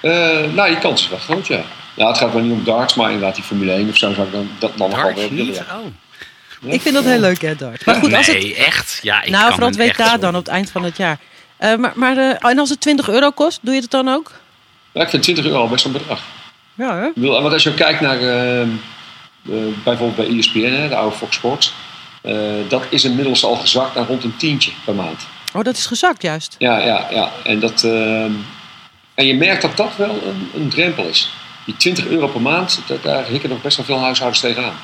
Eh, nou, je kans is wel groot, ja. Ja, het gaat wel niet om darts, maar inderdaad die Formule 1 of zo zou ik dan, dat dan nog wel willen. Ik vind dat heel leuk, hè, darts. Maar goed, als het, nee, echt? Ja, ik nou, kan vooral het WK dan op het eind van het jaar. Eh, maar maar eh, en als het 20 euro kost, doe je het dan ook? Ja, ik vind 20 euro al best een bedrag. Ja, hè? Ik bedoel, Want als je kijkt naar eh, eh, bijvoorbeeld bij ESPN, hè, de oude Fox Sports, eh, dat is inmiddels al gezakt naar rond een tientje per maand. Oh, dat is gezakt juist. Ja, ja, ja. En, dat, ehm, en je merkt dat dat wel een, een drempel is. Die 20 euro per maand, dat, daar hikken nog best wel veel huishoudens tegenaan.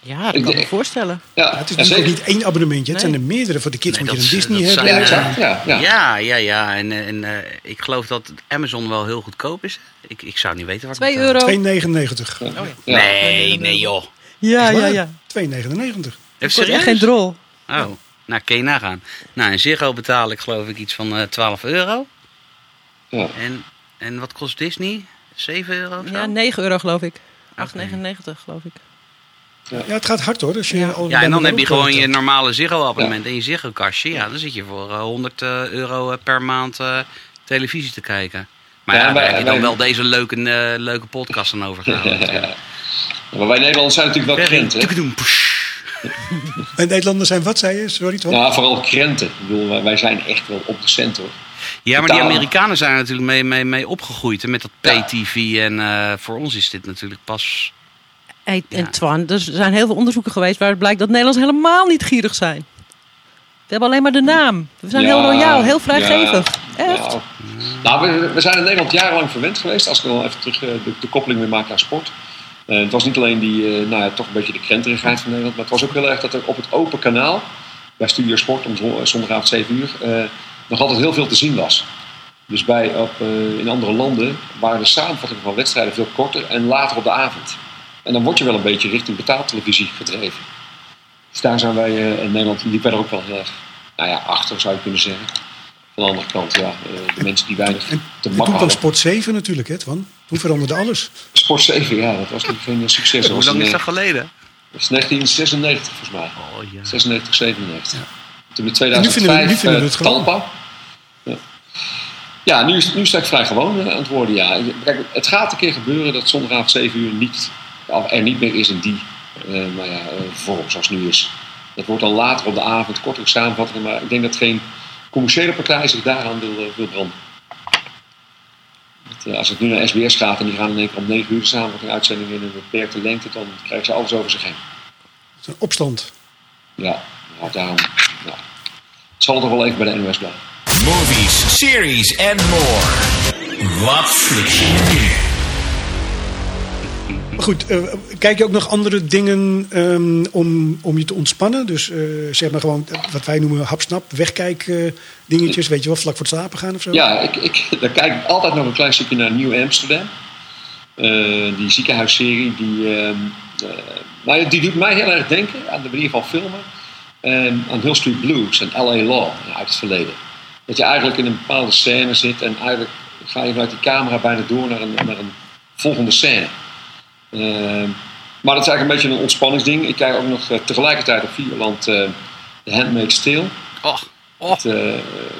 Ja, dat Ik kan ik me voorstellen. Ja, Ja, het is natuurlijk niet één abonnementje. Het Nee. zijn er meerdere. Voor de kids Nee, moet je een is- Disney hebben. zijn, Ja, eh. Ja, ja. Ja, ja, ja. En, eh, en eh, ik geloof dat Amazon wel heel goedkoop is. Ik, ik zou niet weten waar 2 het betaalt. euro. 2,99. Ja. Nee, nee joh. Ja, ja, ja. 2,99. Even Ik word echt serieus? geen drol. Oh, nou kun je nagaan. Nou, in Ziggo betaal ik geloof ik iets van eh 12 euro. Ja. En, en wat kost Disney? 7 euro of zo? Ja, 9 euro geloof ik. 8,99 geloof ik. Ja, het gaat hard hoor. Als je Ja. al Ja, en dan heb je gewoon je normale Ziggo-abonnement en je Ziggo-kastje. Ja, dan zit je voor eh, 100 eh, euro eh, per maand eh, televisie te kijken. Maar Ja, ja, wij- daar heb je dan wij- wel deze leuke, eh, leuke podcast aan overgehouden. natuurlijk. Maar wij Nederlanders zijn natuurlijk wel krenten. En Nederlanders zijn wat, zei je? Sorry, Tom? Ja, vooral krenten. Ik bedoel, wij- zijn echt wel op de cent hoor. Ja, maar die. Amerikanen zijn er natuurlijk mee, mee, mee opgegroeid. hè, Met dat Ja. pay-tv. En eh, voor ons is dit natuurlijk pas... Hey, en. Twan, er zijn heel veel onderzoeken geweest waaruit blijkt dat Nederlanders helemaal niet gierig zijn. We hebben alleen maar de naam. We zijn Ja, heel loyaal, heel vrijgevig. ja. Echt. Nou, nou, we, we zijn in Nederland jarenlang verwend geweest. Als ik dan even terug eh, de, de koppeling weer maak naar sport. Eh, het was niet alleen die, eh, nou ja, toch een beetje de krenterigheid van Nederland. Maar het was ook heel erg dat er op het open kanaal, bij Studio Sport om zo- zondagavond 7 uur, eh, nog altijd heel veel te zien was. Dus bij, op, eh, in andere landen waren de samenvattingen van wedstrijden veel korter en later op de avond. En dan word je wel een beetje richting betaaltelevisie gedreven. Dus daar zijn wij eh, in Nederland, die verder ook wel heel erg nou ja, achter zou je kunnen zeggen. Van de andere kant, ja, eh, de mensen die weinig te En toen makken kwam hadden. Sport 7 natuurlijk, hè, Twan? Toen veranderde alles. Sport 7, ja, dat was nog geen succes. Dat Hoe was lang is eh, dat geleden? Dat is 1996 volgens mij. Oh ja. 96, 97. Toen in En nu vinden we- 2005 nu vinden we eh, het gewoon. Talpa. Ja, ja nu, is, nu is het vrij gewoon eh, aan het worden. Ja. Kijk, het gaat een keer gebeuren dat zondagavond 7 uur niet, er niet meer is in die eh, nou ja, eh, vorm zoals het nu is. Dat wordt dan later op de avond, kortere samenvattingen. Maar ik denk dat geen commerciële partij zich daaraan wil, eh, wil branden. Dat, als het nu naar SBS gaat en die gaan in één keer om 9 uur de samenvatting uitzending in een beperkte lengte, dan krijgen ze alles over zich heen. Het is een opstand. Ja, nou, daarom. Ja. Het zal toch wel even bij de NOS blijven. Movies, series and more. Wat flik je nu? Maar goed, eh, kijk je ook nog andere dingen ehm, om, om je te ontspannen? Dus eh, zeg maar gewoon eh, wat wij noemen hapsnap, wegkijk dingetjes, weet je wel, vlak voor het slapen gaan of zo? Ja, ik, ik, kijk ik altijd nog een klein stukje naar Nieuw Amsterdam. Die ziekenhuisserie, die, ehm, eh, nou die doet mij heel erg denken aan de manier van filmen. ehm, aan Hill Street Blues en L.A. Law uit het verleden. Dat je eigenlijk in een bepaalde scène zit en eigenlijk ga je vanuit die camera bijna door naar een, naar een volgende scène. Ehm, maar dat is eigenlijk een beetje een ontspanningsding. Ik kijk ook nog eh, tegelijkertijd op Videoland eh The Handmaid's Tale. Och. Het, eh,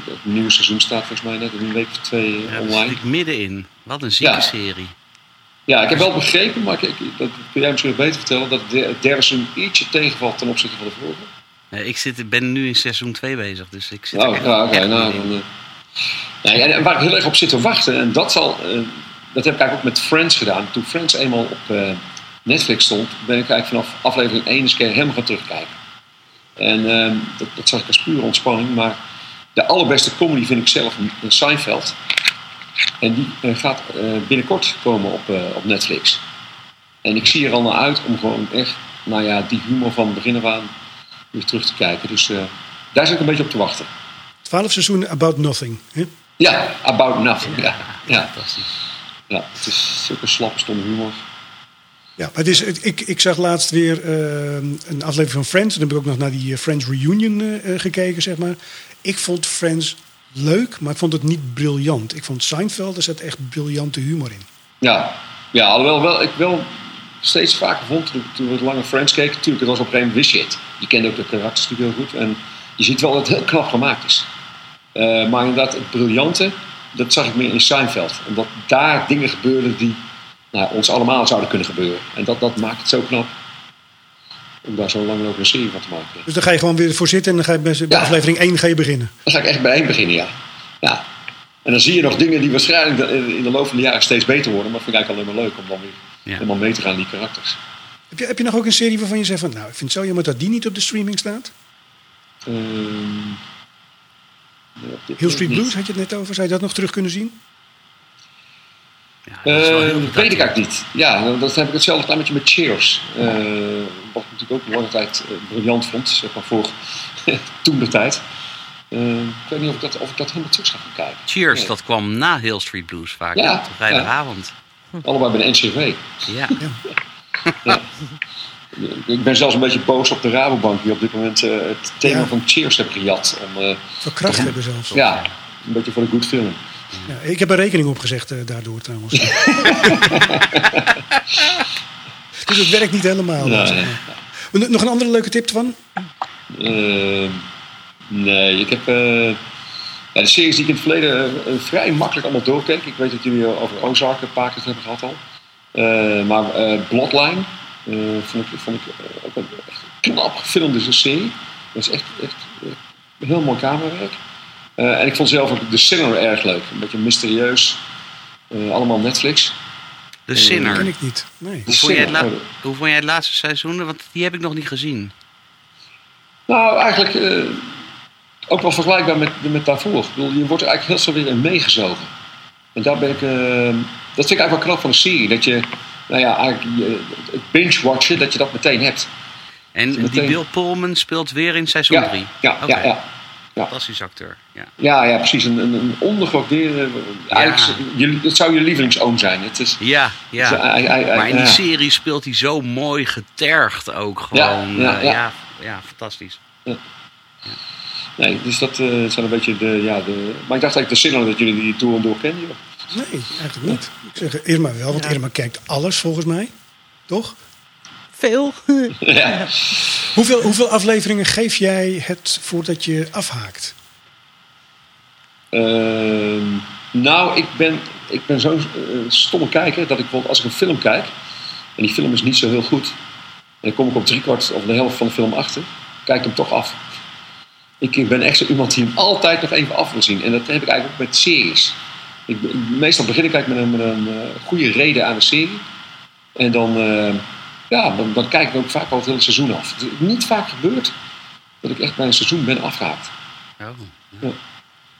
het nieuwe seizoen staat volgens mij net in een week of twee Ja, online. zit ik middenin. Wat een zieke Ja. serie. Ja, ik heb wel begrepen, maar ik, dat kun jij misschien beter vertellen, dat het de- derde seizoen ietsje tegenvalt ten opzichte van de vorige. Nee, ik zit, ben nu in seizoen 2 bezig, dus ik zit Oh, er echt, ja, echt nou, dan. Nee, en, en waar ik heel erg op zit te wachten, en dat zal, dat heb ik eigenlijk ook met Friends gedaan. Toen Friends eenmaal op eh, Netflix stond, ben ik eigenlijk vanaf aflevering 1 eens een keer helemaal gaan terugkijken. En ehm, dat, dat zag ik als pure ontspanning, maar de allerbeste comedy vind ik zelf in Seinfeld. En die eh, gaat eh, binnenkort komen op, eh, op Netflix. En ik zie er al naar uit om gewoon echt, nou ja, die humor van begin af aan weer terug te kijken. Dus eh, daar zit ik een beetje op te wachten. Twaalf seizoenen About Nothing. Hè? Ja, About Nothing. Ja, ja, Fantastisch. Ja. het is zulke slappe, stomme humor. Ja, maar het is, het- ik, ik zag laatst weer eh, een aflevering van Friends. En dan heb ik ook nog naar die eh, Friends Reunion eh, gekeken, zeg maar. Ik vond Friends leuk, maar ik vond het niet briljant. Ik vond Seinfeld, er zat echt briljante humor in. Ja, ja alhoewel wel, ik wel steeds vaker vond toen, we lange Friends keken. Natuurlijk, het was op een gegeven moment wist je het. Je kende ook de karakters natuurlijk heel goed. En je ziet wel dat het heel knap gemaakt is. Eh, maar inderdaad, het briljante, dat zag ik meer in Seinfeld. Omdat daar dingen gebeurden die nou, ons allemaal zouden kunnen gebeuren. En dat, dat maakt het zo knap. Om daar zo lang ook een serie van te maken. Dus dan ga je gewoon weer voor zitten en dan ga je bij, Ja. aflevering 1 ga je beginnen. Dan ga ik echt bij één beginnen, ja. ja. En dan zie je nog dingen die waarschijnlijk in de loop van de jaren steeds beter worden. Maar dat vind ik eigenlijk alleen maar leuk om dan weer Ja. helemaal mee te gaan in die karakters. Heb je, heb je nog ook een serie waarvan je zegt van... nou, ik vind het zo jammer dat die niet op de streaming staat? Ehm, Hill Street Blues had je het net over. Zou je dat nog terug kunnen zien? Ja, dat Eh, weet ik eigenlijk niet. Ja, dat heb ik hetzelfde gedaan met je met Cheers. Eh, wat ik natuurlijk ook een lange tijd eh, briljant vond, zeg maar voor toen de tijd. Eh, ik weet niet of ik dat, of ik dat helemaal terug zou gaan kijken. Cheers, Nee. dat kwam na Hill Street Blues vaak. Ja, op vrijdagavond. Allebei bij de NCV. Ja. Ik ben zelfs een beetje boos op de Rabobank die op dit moment eh, het thema Ja. van Cheers hebben gejat. Om, eh, Verkracht hebben zelfs. ja, een beetje voor de good film. Ja, ik heb een rekening opgezegd eh, daardoor trouwens. dus het werkt niet helemaal. Zeg. Nog een andere leuke tip van? Eh, nee, ik heb de series die ik in het verleden vrij makkelijk allemaal doorkeek. Ik weet dat jullie over Ozark een paar keer hebben gehad al. Maar Bloodline eh, vond ik, vond ik eh, ook een echt knap gefilmde serie. Dat is echt, echt, echt heel mooi camerawerk. Eh, en ik vond zelf ook The Sinner erg leuk. Een beetje mysterieus. Eh, allemaal Netflix. De Dat ken Sinner. ik niet. Nee. Hoe vond, jij het Sinner. la- Oh, hoe vond jij het laatste seizoen? Want die heb ik nog niet gezien. Nou, eigenlijk eh, ook wel vergelijkbaar met, met daarvoor. Ik bedoel, je wordt er eigenlijk heel snel weer in meegezogen. En daar ben ik, eh, dat vind ik eigenlijk wel knap van een serie. Dat je, nou ja, eigenlijk het binge-watchen, dat je dat meteen hebt. En Meteen. die Bill Pullman speelt weer in seizoen Ja, 3. ja, ja, ja. Fantastisch acteur. Ja. Ja, ja, precies. Een, een, een ondergewaardeerde... Eigenlijk, je, het zou je lievelingsoom zijn. Het is, Ja, ja. Dus maar in die ja. serie speelt hij zo mooi getergd ook gewoon. Ja, ja, eh, ja. ja, ja, fantastisch. nee, dus dat eh, zijn een beetje de, ja, de... Maar ik dacht eigenlijk de Sinner dat jullie die en door kennen. joh. Nee, eigenlijk niet. Ik zeg Irma wel, want Irma kijkt alles volgens mij. Toch? Veel. ja. Hoeveel, hoeveel afleveringen geef jij het voordat je afhaakt? Ehm, nou, ik ben, ik ben zo'n eh, stomme kijker dat ik bijvoorbeeld als ik een film kijk en die film is niet zo heel goed, en dan kom ik op driekwart of de helft van de film achter, kijk ik hem toch af. Ik ben echt zo iemand die hem altijd nog even af wil zien. En dat heb ik eigenlijk ook met series. Ik, meestal begin ik eigenlijk met een, met een eh, goede reden aan de serie. En dan, eh, ja, dan, dan kijk ik ook vaak al het hele seizoen af. Het is niet vaak gebeurd dat ik echt bij een seizoen ben afgehaakt. Oh.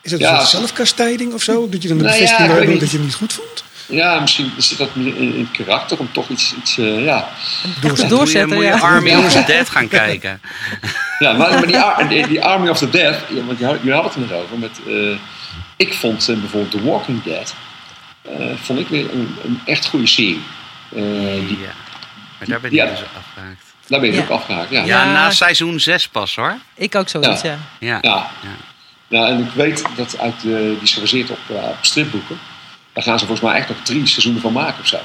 Is het Ja, een soort als- zelfkastijding of zo? Dat je dan de Nou ja, bevestiging dat je hem niet goed vond? Ja, misschien zit dat in, karakter om toch iets, iets eh, ja. Doorzetten. Doorzetten, moet je, moet je ja. Army of the Dead gaan kijken. Ja, maar, maar die, die, die Army of the Dead, ja, want je had- het er net over. Met, eh, ik vond eh, bijvoorbeeld The Walking Dead, eh, vond ik weer een, een echt goede serie. Eh, die, Ja. Maar daar ben Ja. ik dus afgehaakt. daar ben je Ja. ook afgehaakt. Ja. Ja, na seizoen 6 pas hoor. Ik ook zoiets, Ja. ja. Ja. Ja. Ja. Ja, en ik weet dat uit, eh, die is gebaseerd op, eh, stripboeken. Daar gaan ze volgens mij echt nog drie seizoenen van maken of zo.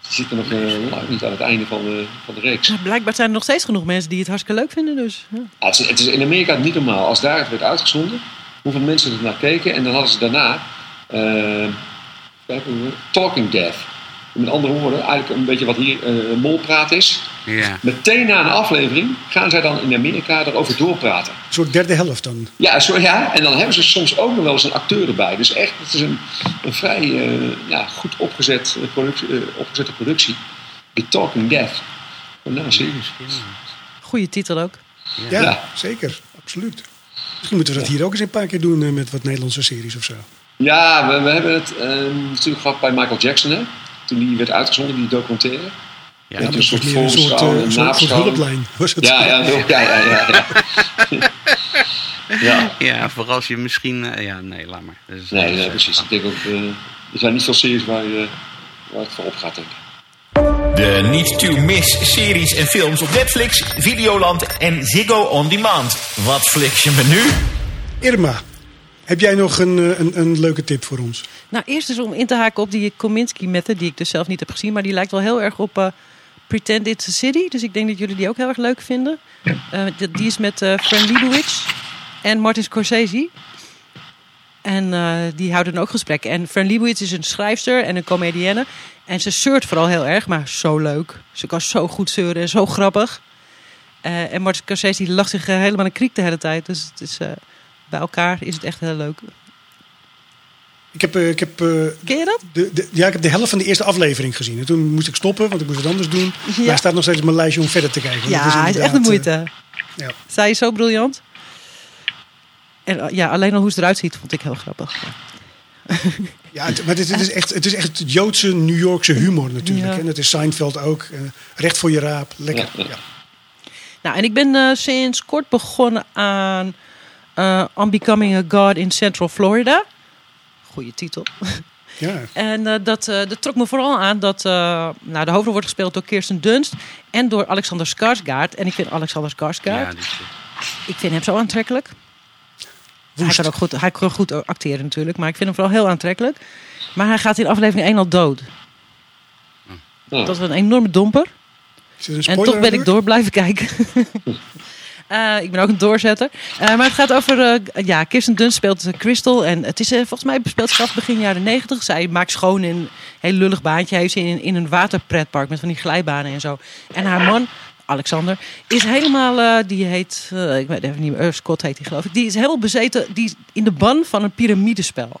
Ze zitten nog eh, lang niet aan het einde van de, van de reeks. Maar blijkbaar zijn er nog steeds genoeg mensen die het hartstikke leuk vinden. Dus. Ja. Ja, het, is, het is in Amerika niet normaal. Als daar het werd uitgezonden, hoeveel mensen er naar keken. En dan hadden ze daarna eh, Talking Dead. Met andere woorden, eigenlijk een beetje wat hier eh molpraat is. Ja. Meteen na een aflevering gaan zij dan in Amerika erover doorpraten. Een soort derde helft dan. Ja, zo, ja, en dan hebben ze soms ook nog wel eens een acteur erbij. Dus echt, het is een, een vrij eh, ja, goed opgezet, productie, eh, opgezette productie. The Talking Dead. Nou, serieus. Goeie titel ook. Ja, Ja. zeker. Absoluut. Misschien moeten we dat hier ook eens een paar keer doen eh, met wat Nederlandse series of zo. Ja, we, we hebben het eh, natuurlijk gehad bij Michael Jackson, hè? Toen die werd uitgezonden, die documentaire. Ja, Ja, dat een soort een soort, nabeschouwing. hulplijn. Was het. Ja, ja, ja, ja, ja, ja. ja. ja, voor als je misschien... eh, ja, nee, laat maar. Dus, Nee, dus, nee, precies. Ik denk ook, eh, er zijn niet veel series waar, je, waar het voor op gaat, denk ik. De niet to miss series en films op Netflix, Videoland en Ziggo On Demand. Wat fliks je me nu? Irma, heb jij nog een, eh, een, een leuke tip voor ons? Nou, eerst dus om in te haken op die Kominsky method, die ik dus zelf niet heb gezien. Maar die lijkt wel heel erg op eh, Pretend It's a City. Dus ik denk dat jullie die ook heel erg leuk vinden. Eh, die- is met eh Fran Lebowitz en Martin Scorsese. En eh, die houden ook gesprekken. En Fran Lebowitz is een schrijfster en een comedienne. En ze zeurt vooral heel erg, maar zo leuk. Ze kan zo goed zeuren en zo grappig. Eh, en Martin Scorsese die lacht zich eh, helemaal een kriek de hele tijd. Dus het is, bij elkaar is het echt heel leuk. Ik heb, ik, heb, Ken je dat? de, de, ja, ik heb de helft van de eerste aflevering gezien. En toen moest ik stoppen, want ik moest het anders doen. Maar hij staat nog steeds op mijn lijstje om verder te kijken. Ja, dat hij is echt de inderdaad, moeite. ja. Zij is zo briljant. En uh, ja, alleen al hoe ze eruit ziet, vond ik heel grappig. Ja, het, maar dit, dit is echt, het is echt het Joodse, New Yorkse humor natuurlijk. Ja. En dat is Seinfeld ook. eh, recht voor je raap, lekker. Ja. Nou, en ik ben eh, sinds kort begonnen aan uh, On Becoming a God in Central Florida. Goeie titel. Ja. En uh, dat, uh, dat trok me vooral aan dat uh, nou, de hoofdrol wordt gespeeld door Kirsten Dunst en door Alexander Skarsgård. En ik vind Alexander Skarsgård, Ja, ik vind hem zo aantrekkelijk. Hij Woest. kan ook goed, hij kan goed acteren natuurlijk, maar ik vind hem vooral heel aantrekkelijk. Maar hij gaat in aflevering 1 al dood. Ja. Dat was een enorme domper. Is er een En toch ben ik door blijven kijken. Eh, ik ben ook een doorzetter. Eh, maar het gaat over... eh, ja, Kirsten Dunst speelt Crystal. En het is eh, volgens mij speelt af begin jaren negentig. Zij maakt schoon in een heel lullig baantje. Hij heeft ze in, in een waterpretpark met van die glijbanen en zo. En haar man, Alexander, is helemaal... eh, die heet... eh, ik weet even niet meer. Scott heet hij geloof ik. Die is helemaal bezeten die is in de ban van een piramidespel.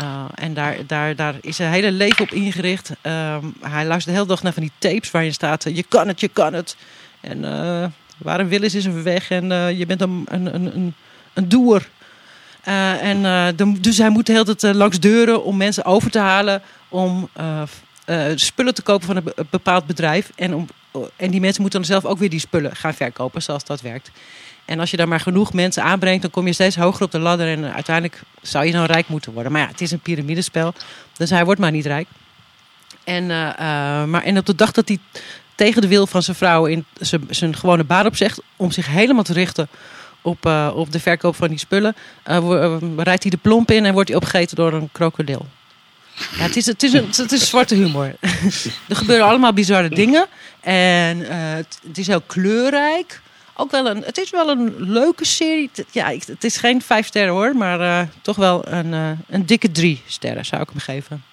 Uh, en daar, daar, daar is zijn hele leven op ingericht. Um, hij luistert de hele dag naar van die tapes waarin staat: Je kan het, je kan het. En waar een wil is, een weg. En je bent een, een, een, een doer. En de, dus hij moet de hele tijd langs deuren om mensen over te halen. om spullen te kopen van een bepaald bedrijf. En, om, en die mensen moeten dan zelf ook weer die spullen gaan verkopen, zoals dat werkt. En als je dan maar genoeg mensen aanbrengt, dan kom je steeds hoger op de ladder. En uiteindelijk zou je dan rijk moeten worden. Maar ja, het is een piramidespel. Dus hij wordt maar niet rijk. En, uh, uh, maar, en op de dag dat hij tegen de wil van zijn vrouw in zijn gewone baan opzegt. om zich helemaal te richten op, uh, op de verkoop van die spullen. rijdt hij de plomp in en wordt hij opgegeten door een krokodil. Ja, het, is, het, is een, het is zwarte humor. er gebeuren allemaal bizarre dingen. En eh, het, het is heel kleurrijk. Ook wel een, het is wel een leuke serie. Het- Ja, ik- het is geen vijf sterren hoor. Maar eh, toch wel een, eh, een dikke drie sterren zou ik hem geven.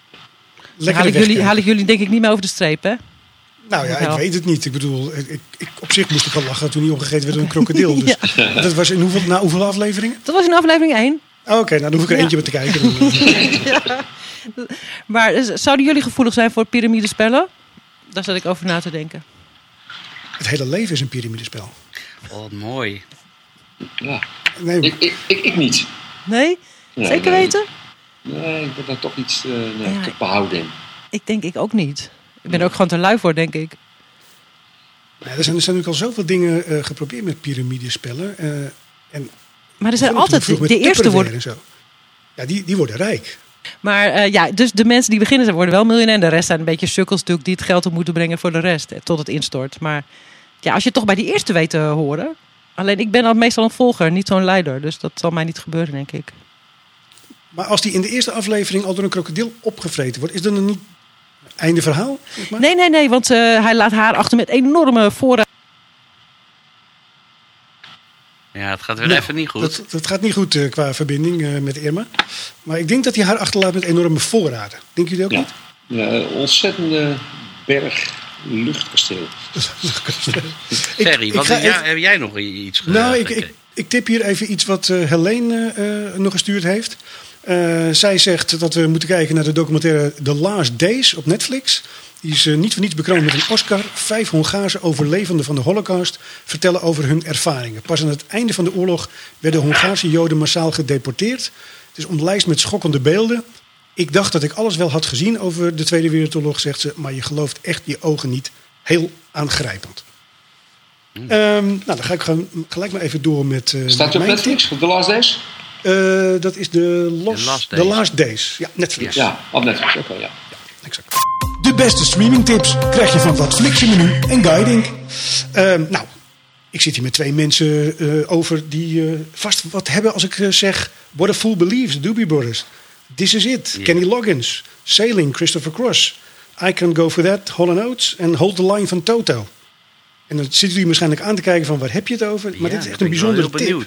Lekker haal ik, jullie, haal ik jullie denk ik niet meer over de streep hè? Nou ja, ik Wel. weet het niet. Ik bedoel, ik, ik, op zich moest ik al lachen toen hij opgegeten werd door een krokodil. Dus dat was in hoeveel, na hoeveel afleveringen? Dat was in aflevering 1. Oh, Oké, nou dan hoef ik er Ja. eentje met te kijken. Eh, Maar eh, zouden jullie gevoelig zijn voor piramidespellen? Daar zat ik over na te denken. het hele leven is een piramidespel. Oh, wat mooi. Ja. Nee, Ik, ik, ik, ik niet. Nee? Nee, Zeker nee. weten? Nee, ik ben daar toch iets eh nee, Ja, toch behouden in. Ik denk ik ook niet. Ik ben er ook gewoon te lui voor, denk ik. nou, er, zijn, er zijn natuurlijk al zoveel dingen eh, geprobeerd met piramidespellen. eh en Maar er zijn altijd de eerste worden. En zo. Ja, die, die worden rijk. Maar eh, ja, dus de mensen die beginnen, ze worden wel miljonair. En de rest zijn een beetje sukkels natuurlijk die het geld op moeten brengen voor de rest. eh, Tot het instort. Maar ja, als je toch bij die eerste weet te horen. Alleen ik ben al meestal een volger, niet zo'n leider. Dus dat zal mij niet gebeuren, denk ik. Maar als die in de eerste aflevering al door een krokodil opgevreten wordt, is dat dan niet einde verhaal? zeg maar? Nee, nee, nee, want eh, hij laat haar achter met enorme voorraad. Ja, het gaat weer Nou, even niet goed. Dat, dat gaat niet goed eh, qua verbinding eh, met Irma. Maar ik denk dat hij haar achterlaat met enorme voorraden. Denken jullie ook Ja. Ja, een ontzettende berg luchtkasteel. niet? Ferry, wat heb, jij, even- heb jij nog iets Nou, ik, ik, ik tip hier even iets wat eh Helene eh, nog gestuurd heeft. Eh, zij zegt dat we moeten kijken naar de documentaire The Last Days op Netflix. Die is eh, niet voor niets bekroond met een Oscar. Vijf Hongaarse overlevenden van de Holocaust vertellen over hun ervaringen. Pas aan het einde van de oorlog werden Hongaarse Joden massaal gedeporteerd. Het is omlijst met schokkende beelden. Ik dacht dat ik alles wel had gezien over de Tweede Wereldoorlog, zegt ze. Maar je gelooft echt je ogen niet. Heel aangrijpend. Hmm. Ehm, nou, dan ga ik gewoon gelijk maar even door met. eh, Staat op Netflix? The Last Days? Eh, dat is de, Last The Days. Last Days. Ja, Netflix. Ja, op Netflix. Oké, ja. Exact. De beste streamingtips krijg je van dat Flixje menu en guiding. Ehm, nou, ik zit hier met twee mensen eh, over die eh, vast wat hebben als ik zeg... What a Fool Believes, Doobie Brothers. This Is It. Kenny Loggins. Sailing, Christopher Cross. I Can Go For That, Hall Oates. En Hold The Line van Toto. En dan zitten jullie waarschijnlijk aan te kijken van waar heb je het over? Maar Ja, dit is echt een bijzondere tip.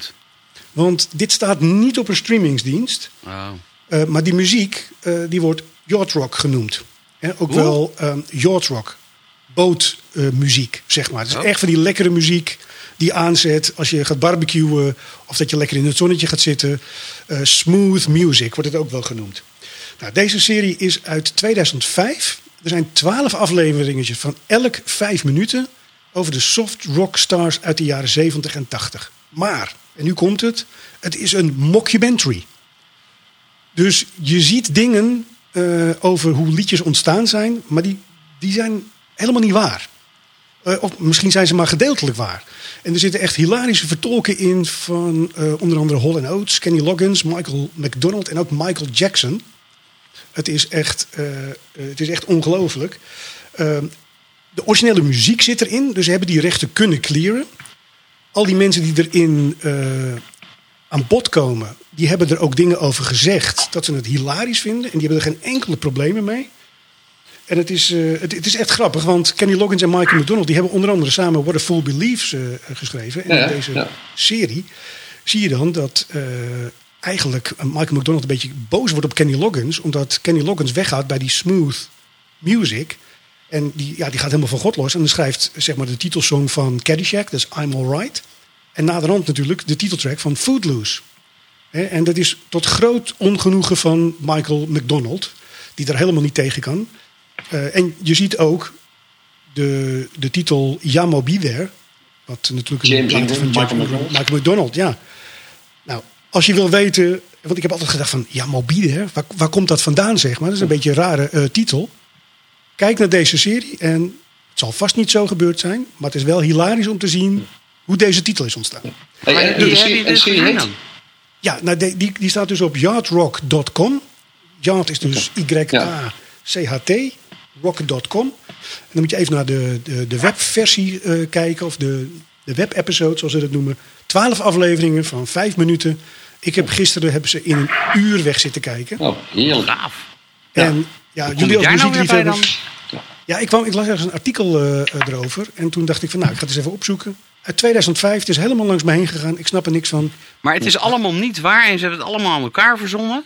Want dit staat niet op een streamingsdienst. Oh. Eh, maar die muziek eh, die wordt yacht rock genoemd. Hè, ook Hoe? wel ehm yacht rock. Bootmuziek, zeg maar. Het is Oh. echt van die lekkere muziek die aanzet als je gaat barbecuen. Of dat je lekker in het zonnetje gaat zitten. Eh, smooth music wordt het ook wel genoemd. Nou, deze serie is uit 2005. Er zijn twaalf afleveringetjes van elk vijf minuten over de soft rock stars uit de jaren 70 en 80. Maar, en nu komt het, het is een mockumentary. Dus je ziet dingen eh, over hoe liedjes ontstaan zijn, maar die, die zijn helemaal niet waar. Eh, of misschien zijn ze maar gedeeltelijk waar. En er zitten echt hilarische vertolken in van eh, onder andere Hall Oates, Kenny Loggins, Michael McDonald en ook Michael Jackson. Het is echt, het is echt ongelooflijk. Eh, de originele muziek zit erin, dus ze hebben die rechten kunnen clearen. Al die mensen die erin eh, aan bod komen, die hebben er ook dingen over gezegd dat ze het hilarisch vinden. En die hebben er geen enkele problemen mee. En het is, eh, het, het is echt grappig, want Kenny Loggins en Michael McDonald... die hebben onder andere samen What a Fool Believes eh, geschreven. En Ja, in deze ja. serie zie je dan dat eigenlijk Michael McDonald een beetje boos wordt op Kenny Loggins... omdat Kenny Loggins weggaat bij die smooth music... En die, ja, die gaat helemaal van God los. En dan schrijft zeg maar, de titelsong van Caddyshack, dat is I'm Alright. En naderhand natuurlijk de titeltrack van Footloose. Hè, en dat is tot groot ongenoegen van Michael McDonald, die er helemaal niet tegen kan. Eh, en je ziet ook de, de titel Yamo Be There, wat natuurlijk een plaat van Michael McDonald. Michael McDonald, ja. Nou, als je wil weten, want ik heb altijd gedacht van Yamo Be There, waar, waar komt dat vandaan zeg maar? Dat is een beetje een rare eh, titel. Kijk naar deze serie en het zal vast niet zo gebeurd zijn, maar het is wel hilarisch om te zien hoe deze titel is ontstaan. Hey, Maar en die de serie- je en de dus dan? Ja, nou, die, die, die staat dus op yardrock.com. Yard is dus Y-A-C-H-T, rock.com. En dan moet je even naar de, de, de webversie eh, kijken, of de, de webepisode, zoals ze dat noemen. Twaalf afleveringen van vijf minuten. Ik heb gisteren hebben ze in een uur weg zitten kijken. Oh, heerlijk. Gaaf. En ja, Hoe jullie als nou muziekliefhebbers... Ja, ik, kwam, ik las ergens een artikel eh, erover. En toen dacht ik van, nou, ik ga het eens even opzoeken. Uit 2005, het is helemaal langs me heen gegaan. Ik snap er niks van. Maar het is allemaal niet waar en ze hebben het allemaal aan elkaar verzonnen.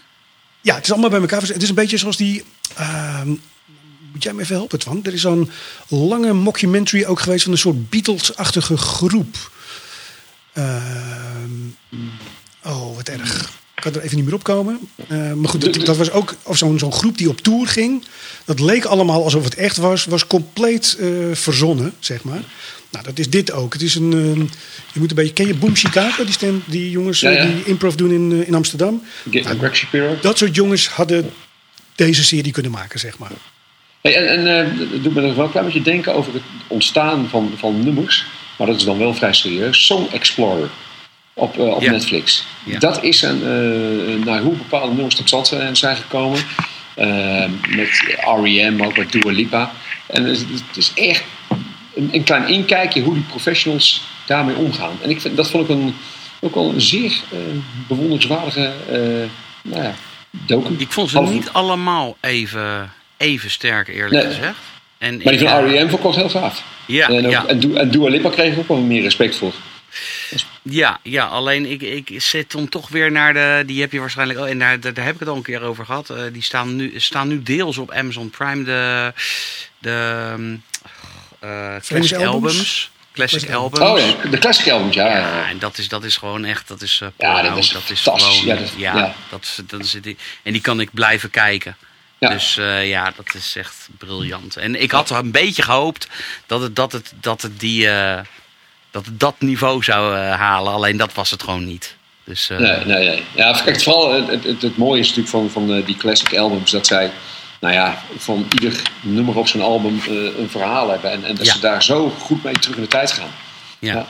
Ja, het is allemaal bij elkaar. Het is een beetje zoals die... ehm, moet jij me even helpen, Twan? Er is zo'n lange mockumentary ook geweest van een soort Beatles-achtige groep. Ehm, oh, wat erg. Ik kan er even niet meer opkomen. Eh, maar goed, dat, dat was ook of zo'n zo'n groep die op tour ging. Dat leek allemaal alsof het echt was. Was compleet eh, verzonnen, zeg maar. Nou, dat is dit ook. Het is een... ehm, je moet een beetje... Ken je Boom Chicago? Die, stem, die jongens Ja, eh, ja. die improv doen in, in Amsterdam. Ge- Greg Shapiro. Dat soort jongens hadden deze serie kunnen maken, zeg maar. Hey, en en dat doet me nog wel een klein beetje denken over het ontstaan van, van nummers. Maar dat is dan wel vrij serieus. Song Explorer op, eh, op Ja. Netflix. Ja. Dat is een, eh, naar hoe bepaalde nummers tot stand zijn zijn gekomen. Eh, met R.E.M., maar ook met Dua Lipa. En het is, het is echt een, een klein inkijkje hoe die professionals daarmee omgaan. En ik vind, dat vond ik een, ook wel een zeer eh, bewonderenswaardige nou ja, docu. Ik vond ze niet allemaal even, even sterk, eerlijk Nee. gezegd. En Maar die van R.E.M. vond ik wel heel gaaf. Ja, en, ook, ja. en, Dua- en Dua Lipa kreeg ik ook wel meer respect voor. Ja, ja, alleen ik, ik zit dan toch weer naar de. Die heb je waarschijnlijk. Oh, en daar, daar, daar heb ik het al een keer over gehad. Eh, die staan nu, staan nu deels op Amazon Prime. De. de eh, classic albums? albums. Classic Classic albums. Oh ja, de classic albums, ja. en dat is, dat is gewoon echt. Dat is, eh Ja, dat is gewoon. Ja, dat- ja. Dat, is, het- en die kan ik blijven kijken. Ja. Dus eh, ja, dat is echt briljant. En ik had een beetje gehoopt dat het dat, het, dat, het die, eh, dat, het dat niveau zou eh, halen. Alleen dat was het gewoon niet. Dus, eh, Nee, nee, nee. Ja, kijk, vooral het, het, het, het mooie is natuurlijk van, van eh, die classic albums dat zij, nou ja, van ieder nummer op zo'n album een verhaal hebben. En, en dat Ja. ze daar zo goed mee terug in de tijd gaan. ja. Ja.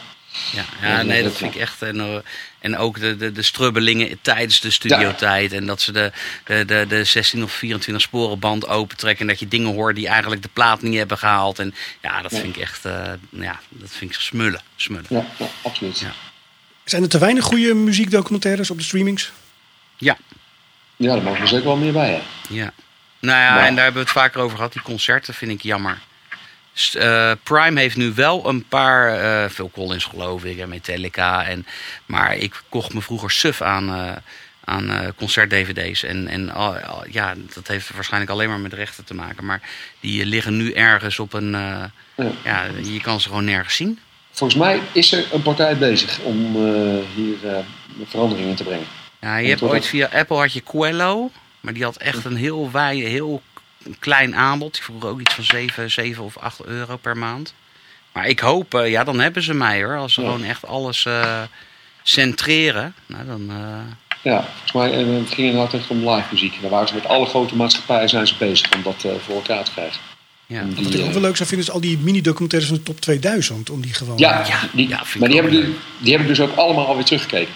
Ja, Ja, ja, dat nee, dat vind ik echt. En, eh, en ook de, de, de strubbelingen tijdens de studiotijd. En dat ze de, de, de, de 16 of 24 sporen band opentrekken. En dat je dingen hoort die eigenlijk de plaat niet hebben gehaald. En ja, dat Ja. vind ik echt. eh, ja, dat vind ik smullen. smullen. Ja, ja absoluut. Ja. Zijn er te weinig goede muziekdocumentaires op de streamings? Ja, Ja, daar mogen we zeker wel meer bij. Hè. ja. Nou ja, Maar- en daar hebben we het vaker over gehad. Die concerten vind ik jammer. Eh, Prime heeft nu wel een paar, eh Phil Collins geloof ik, en Metallica. En, maar ik kocht me vroeger suf aan, eh, aan concert-dvd's. En, en ja, dat heeft waarschijnlijk alleen maar met rechten te maken. Maar die liggen nu ergens op een... Ja. ja, je kan ze gewoon nergens zien. Volgens mij is er een partij bezig om hier veranderingen in te brengen. Ja, je En hebt ooit via Apple had je Quello. Maar die had echt een heel, wij, heel klein aanbod. Die vroeg ook iets van 7, 7 of 8 euro per maand. Maar ik hoop, eh, ja, dan hebben ze mij hoor. Als ze Ja. gewoon echt alles eh, centreren. Nou, dan, eh, Ja, volgens mij eh, het ging inderdaad echt om live muziek. Daar waren ze met alle grote maatschappijen zijn ze bezig om dat eh, voor elkaar te krijgen. ja. Die, Wat ik ook wel leuk zou vinden is al die mini-documentaires van de top 2000. Om die gewoon... Ja, Ja, die, ja, vind ik maar die hebben, die, die hebben dus ook allemaal alweer teruggekeken.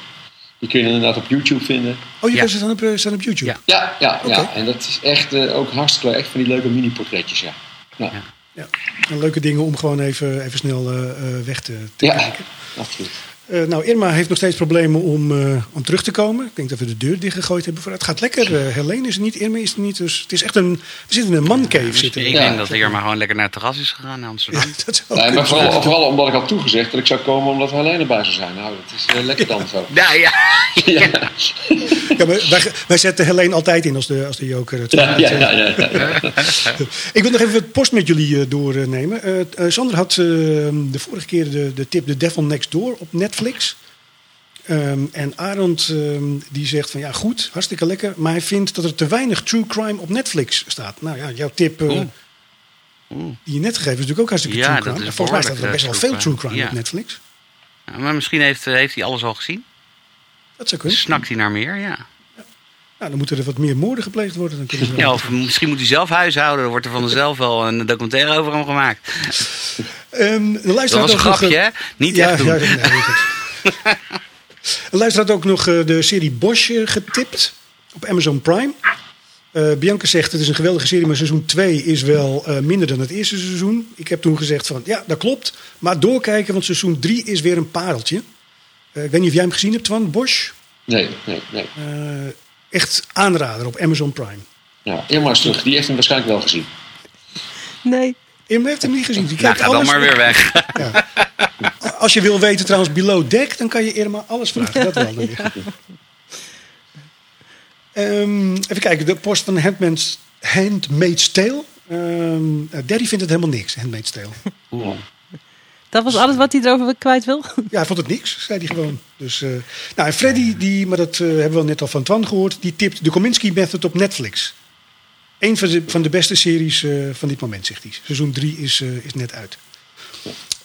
Die kun je inderdaad op YouTube vinden. Oh, je Ja. kan ze staan op, eh, staan op YouTube? Ja. Ja, ja, en dat is echt eh, ook hartstikke leuk. Echt van die leuke mini-portretjes, ja. Ja, Ja. Ja. En leuke dingen om gewoon even, even snel eh, eh, weg te, te ja. kijken. absoluut. Eh, nou, Irma heeft nog steeds problemen om, eh, om terug te komen. Ik denk dat we de deur dichtgegooid hebben. Voor het gaat lekker. Eh Helene is er niet, Irma is er niet. Dus het is echt een... We zitten in een mancave. Zitten we. ik Ja. denk dat maar gewoon lekker naar het terras is gegaan in Amsterdam. dat zou Nee, maar vooral, vooral omdat ik had toegezegd dat ik zou komen omdat Helene bij zou zijn. Nou, dat is lekker dan zo. Ja, ja. ja. Wij, wij zetten Helene altijd in als de, als de joker. eh, Ja, ja, ja, ja, ja. Ik wil nog even het post met jullie eh, doornemen. Eh, eh, Sander had eh, de vorige keer de, de tip The Devil Next Door op Netflix. Ehm, en Arend ehm, die zegt van ja goed, hartstikke lekker. Maar hij vindt dat er te weinig true crime op Netflix staat. Nou ja, jouw tip eh, Oeh. die je net gegeven is natuurlijk ook hartstikke Ja, true dat crime. Volgens mij staat er best eh, wel veel true crime op Netflix. Ja, maar misschien heeft, eh, heeft hij alles al gezien. Dat zou kunnen. Snakt hij naar meer, ja. Nou, dan moeten er wat meer moorden gepleegd worden. Dan kunnen Ja, of misschien moet hij zelf huishouden. Dan wordt er vanzelf wel een documentaire over hem gemaakt. Ehm, de Dat was een nog, grapje, eh, hè? Niet ja, echt doen. Ja, nee. Een luisteraar had ook nog eh, de serie Bosch eh, getipt op Amazon Prime. Eh, Bianca zegt het is een geweldige serie, maar seizoen 2 is wel eh, minder dan het eerste seizoen. Ik heb toen gezegd van ja, dat klopt. Maar doorkijken, want seizoen 3 is weer een pareltje. Eh, ik weet niet of jij hem gezien hebt, Twan, Bosch. Nee, nee, nee. Eh, echt aanrader op Amazon Prime. Ja, Irma is terug. Die heeft hem waarschijnlijk wel gezien. Nee. Irma heeft hem niet gezien. Die Nou, kijkt ga dan maar weer weg. Als je wil weten trouwens Below Deck, dan kan je Irma alles vragen. Dat wel. dan weer. Ehm, even kijken, de post van Handmaid's, Handmaid's Tale. Daddy vindt het helemaal niks, Handmaid's Tale. Oeh. Dat was alles wat hij erover kwijt wil. Ja, hij vond het niks, zei hij gewoon. Dus, eh, nou, en Freddy, die, maar dat eh, hebben we net al van Twan gehoord, die tipt de Kominsky Method op Netflix. Eén van de, van de beste series eh, van dit moment, zegt hij. Seizoen 3 is, is net uit.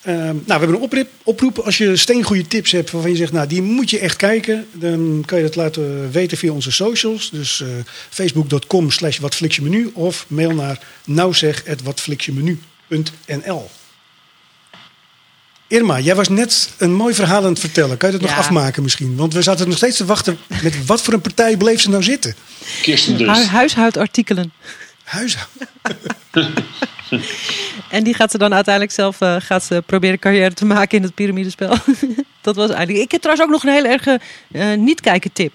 Ehm, nou, we hebben een oproep, oproep. Als je steengoede tips hebt waarvan je zegt, nou, die moet je echt kijken. Dan kan je dat laten weten via onze socials. Dus facebook.com slash watflixjemenu. Of mail naar nouwzeg.watflixjemenu.nl Irma, jij was net een mooi verhaal aan het vertellen. Kan je dat nog afmaken misschien? Want we zaten nog steeds te wachten met wat voor een partij bleef ze nou zitten. Kirsten Dunst. huishoudartikelen. Huishouden. En die gaat ze dan uiteindelijk zelf eh, gaat ze proberen carrière te maken in het piramidespel. dat was eigenlijk. Ik heb trouwens ook nog een heel erge eh, niet kijken tip.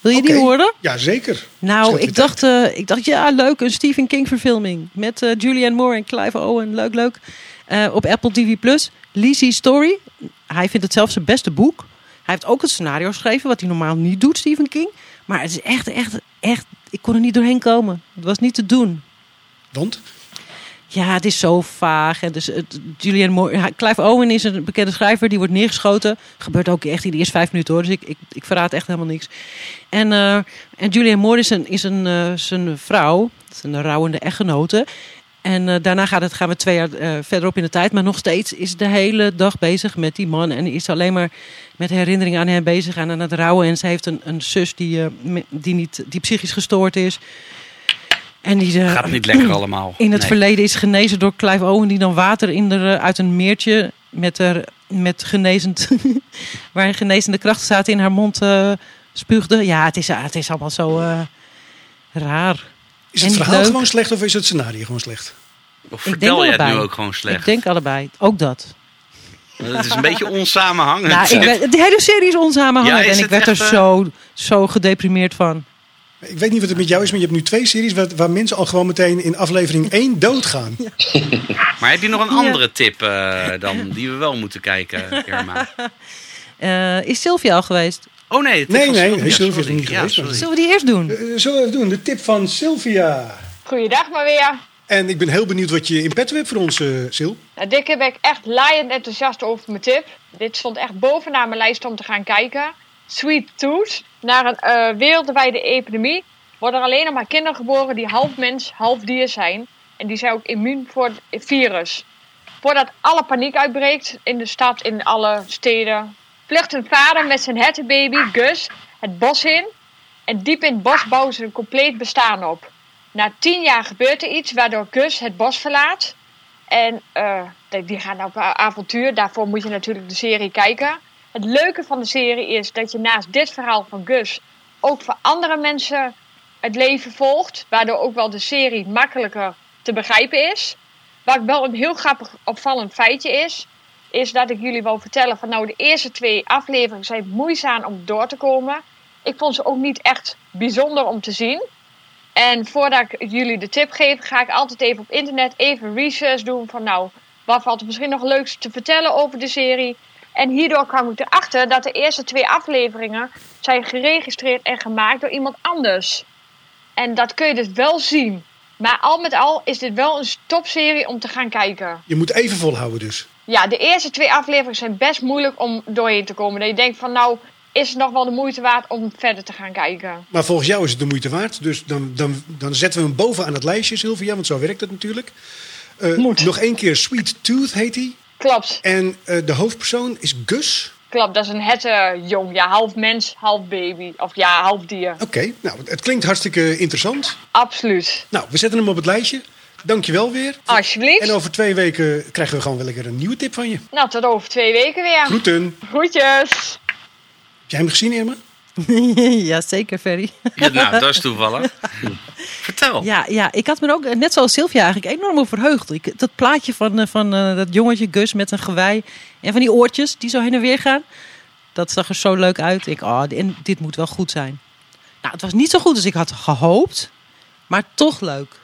Wil je die horen? Ja, zeker. Nou, ik dacht, eh, ik dacht, ja, leuk, een Stephen King verfilming. Met Julianne Moore en Clive Owen. Leuk, leuk. Eh, op Apple TV+. Plus. Lizzie Story. Hij vindt het zelf zijn beste boek. Hij heeft ook het scenario geschreven, wat hij normaal niet doet, Stephen King. Maar het is echt, echt, echt... Ik kon er niet doorheen komen. Het was niet te doen. Want? Ja, het is zo vaag. En dus, het, Julianne Moore, Clive Owen is een bekende schrijver. Die wordt neergeschoten. Gebeurt ook echt in de eerste vijf minuten hoor. Dus ik, ik, ik verraad echt helemaal niks. En, eh, en Julianne Moore is, een, is een, eh, zijn vrouw. Zijn rouwende echtgenote. En eh, daarna gaat het, gaan we twee jaar eh, verderop in de tijd. Maar nog steeds is de hele dag bezig met die man. En is alleen maar met herinneringen aan hem bezig. En aan het rouwen. En ze heeft een, een zus die, eh, die, niet, die psychisch gestoord is. En die, eh, Gaat niet lekker allemaal. in het Nee. verleden is genezen door Clive Owen, die dan water in de, uit een meertje met, er, met genezend, waar genezende krachten zaten in haar mond spuugde. Ja, het is, het is allemaal zo raar. Is het verhaal leuk. gewoon slecht of is het scenario gewoon slecht? Of Ik denk vertel je het nu allebei. ook gewoon slecht? Ik denk allebei. Ook dat. Het is een beetje onsamenhangend. Nou, ik werd, de hele serie is onsamenhangend Ja, is en ik werd er eh? zo, zo gedeprimeerd van. Ik weet niet wat het met jou is, maar je hebt nu twee series waar, waar mensen al gewoon meteen in aflevering 1 doodgaan. Maar heb je nog een Ja. andere tip eh, dan die we wel moeten kijken, Irma? Eh, is Sylvia al geweest? Oh nee, Nee, nee, Sylvia, nee, Sylvia is niet Ja, geweest, sorry. Zullen we die eerst doen? Eh, zullen we even doen? De tip van Sylvia. Goeiedag maar weer. En ik ben heel benieuwd wat je in petto hebt voor ons, eh, Sil. Nou, dit keer ben ik echt laaiend enthousiast over mijn tip. Dit stond echt bovenaan mijn lijst om te gaan kijken. Sweet Tooth. Na een eh, wereldwijde epidemie worden er alleen nog maar kinderen geboren die half mens, half dier zijn. En die zijn ook immuun voor het virus. Voordat alle paniek uitbreekt in de stad, in alle steden, vlucht een vader met zijn hertenbaby Gus het bos in. En diep in het bos bouwen ze een compleet bestaan op. Na tien jaar gebeurt er iets waardoor Gus het bos verlaat. En eh, die- gaan op avontuur. Daarvoor moet je natuurlijk de serie kijken. Het leuke van de serie is dat je naast dit verhaal van Gus ook voor andere mensen het leven volgt. Waardoor ook wel de serie makkelijker te begrijpen is. Wat wel een heel grappig opvallend feitje is, is dat ik jullie wil vertellen van nou de eerste twee afleveringen zijn moeizaam om door te komen. Ik vond ze ook niet echt bijzonder om te zien. En voordat ik jullie de tip geef, ga ik altijd even op internet even research doen van nou, wat valt er misschien nog leuks te vertellen over de serie. En hierdoor kwam ik erachter dat de eerste twee afleveringen zijn geregistreerd en gemaakt door iemand anders. En dat kun je dus wel zien. Maar al met al is dit wel een topserie om te gaan kijken. Je moet even volhouden dus. Ja, de eerste twee afleveringen zijn best moeilijk om doorheen te komen. Dat je denkt van nou, is het nog wel de moeite waard om verder te gaan kijken. Maar volgens jou is het de moeite waard. Dus dan, dan, dan zetten we hem bovenaan het lijstje, Sylvia. Want zo werkt het natuurlijk. Eh, Moet. Nog één keer Sweet Tooth heet hij. Klopt, En eh, de hoofdpersoon is Gus. klopt. Dat is een hertenjong. Ja, half mens, half baby. Of ja, half dier. Oké, nou, het klinkt hartstikke interessant. Absoluut. Nou, we zetten hem op het lijstje. Dankjewel weer. Alsjeblieft. En over twee weken krijgen we gewoon wel lekker een nieuwe tip van je. Nou, tot over twee weken weer. Groeten. Groetjes. Heb jij hem gezien, Irma? ja, zeker, Ferry. Ja, nou, dat is toevallig. Vertel. Ja, ja, ik had me ook, net zoals Sylvia, eigenlijk enorm verheugd. Ik, dat plaatje van, eh, van eh, dat jongetje Gus met een gewei en van die oortjes die zo heen en weer gaan. Dat zag er zo leuk uit. Ik, oh, dit moet wel goed zijn. Nou, het was niet zo goed als ik had gehoopt. Maar toch leuk.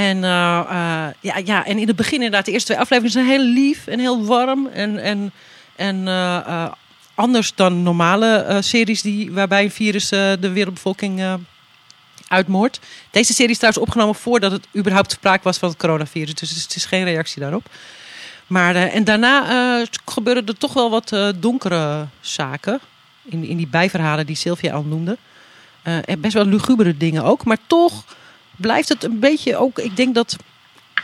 En, eh, eh, ja, ja, en in het begin inderdaad, de eerste twee afleveringen zijn heel lief en heel warm. En, en, en eh, anders dan normale series die, waarbij een virus de wereldbevolking uitmoordt. Deze serie is trouwens opgenomen voordat het überhaupt sprake was van het coronavirus. Dus het is, geen reactie daarop. Maar, en daarna gebeurden er toch wel wat donkere zaken. In, in die bijverhalen die Sylvia al noemde. Best wel lugubere dingen ook. Maar toch blijft het een beetje ook. Ik denk dat.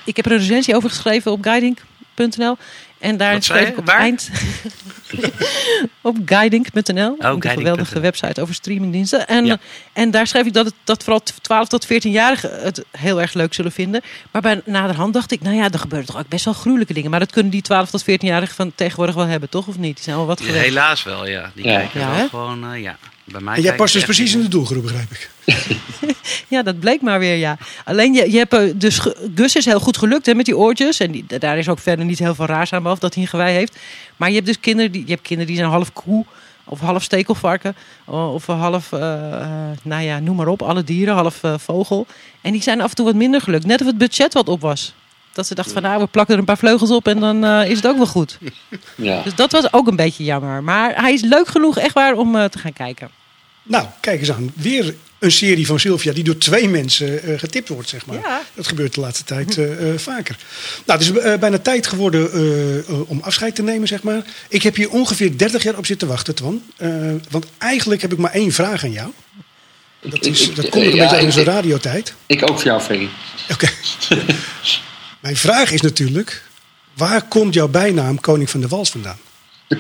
Ik heb er een recensie over geschreven op guiding.nl. En daar schreef ik op Waar? eind. op guiding.nl. een guiding.nl. geweldige website over streamingdiensten. En, Ja. en daar schreef ik dat, het, dat vooral 12 tot 14-jarigen het heel erg leuk zullen vinden. Maar bij naderhand dacht ik, nou ja, er gebeuren toch ook best wel gruwelijke dingen. Maar dat kunnen die 12 tot 14-jarigen van tegenwoordig wel hebben, toch? Of niet? Die zijn wel wat gewend. helaas wel, ja. Die Ja. kijken Ja, wel gewoon, eh, ja. Bij mij En jij past dus precies in de doelgroep, begrijp ik. Ja, dat bleek maar weer, ja. Alleen, je, je hebt, eh, dus Gus is heel goed gelukt hè, met die oortjes. En die, daar is ook verder niet heel veel raars aan, behalve dat hij een gewei heeft. Maar je hebt dus kinderen die, je hebt kinderen die zijn half koe of half stekelvarken. o- Of half, eh, eh, nou ja, noem maar op, alle dieren, half eh, vogel. En die zijn af en toe wat minder gelukt. Net of het budget wat op was. Dat ze dachten van, nou, we plakken er een paar vleugels op en dan eh, is het ook wel goed. Ja. Dus dat was ook een beetje jammer. Maar hij is leuk genoeg, echt waar, om eh, te gaan kijken. Nou, kijk eens aan. Weer een serie van Sylvia die door twee mensen eh, getipt wordt, zeg maar. Ja. Dat gebeurt de laatste tijd eh, eh, vaker. Nou, het is bijna tijd geworden om afscheid te nemen, zeg maar. Ik heb hier ongeveer 30 jaar op zitten wachten, Twan. Eh, want eigenlijk heb ik maar één vraag aan jou. Dat, is, dat komt een Ja, beetje uit onze radiotijd. Ik ook voor jou, Ferry. Oké. Mijn vraag is natuurlijk... Waar komt jouw bijnaam Koning van de Wals vandaan? De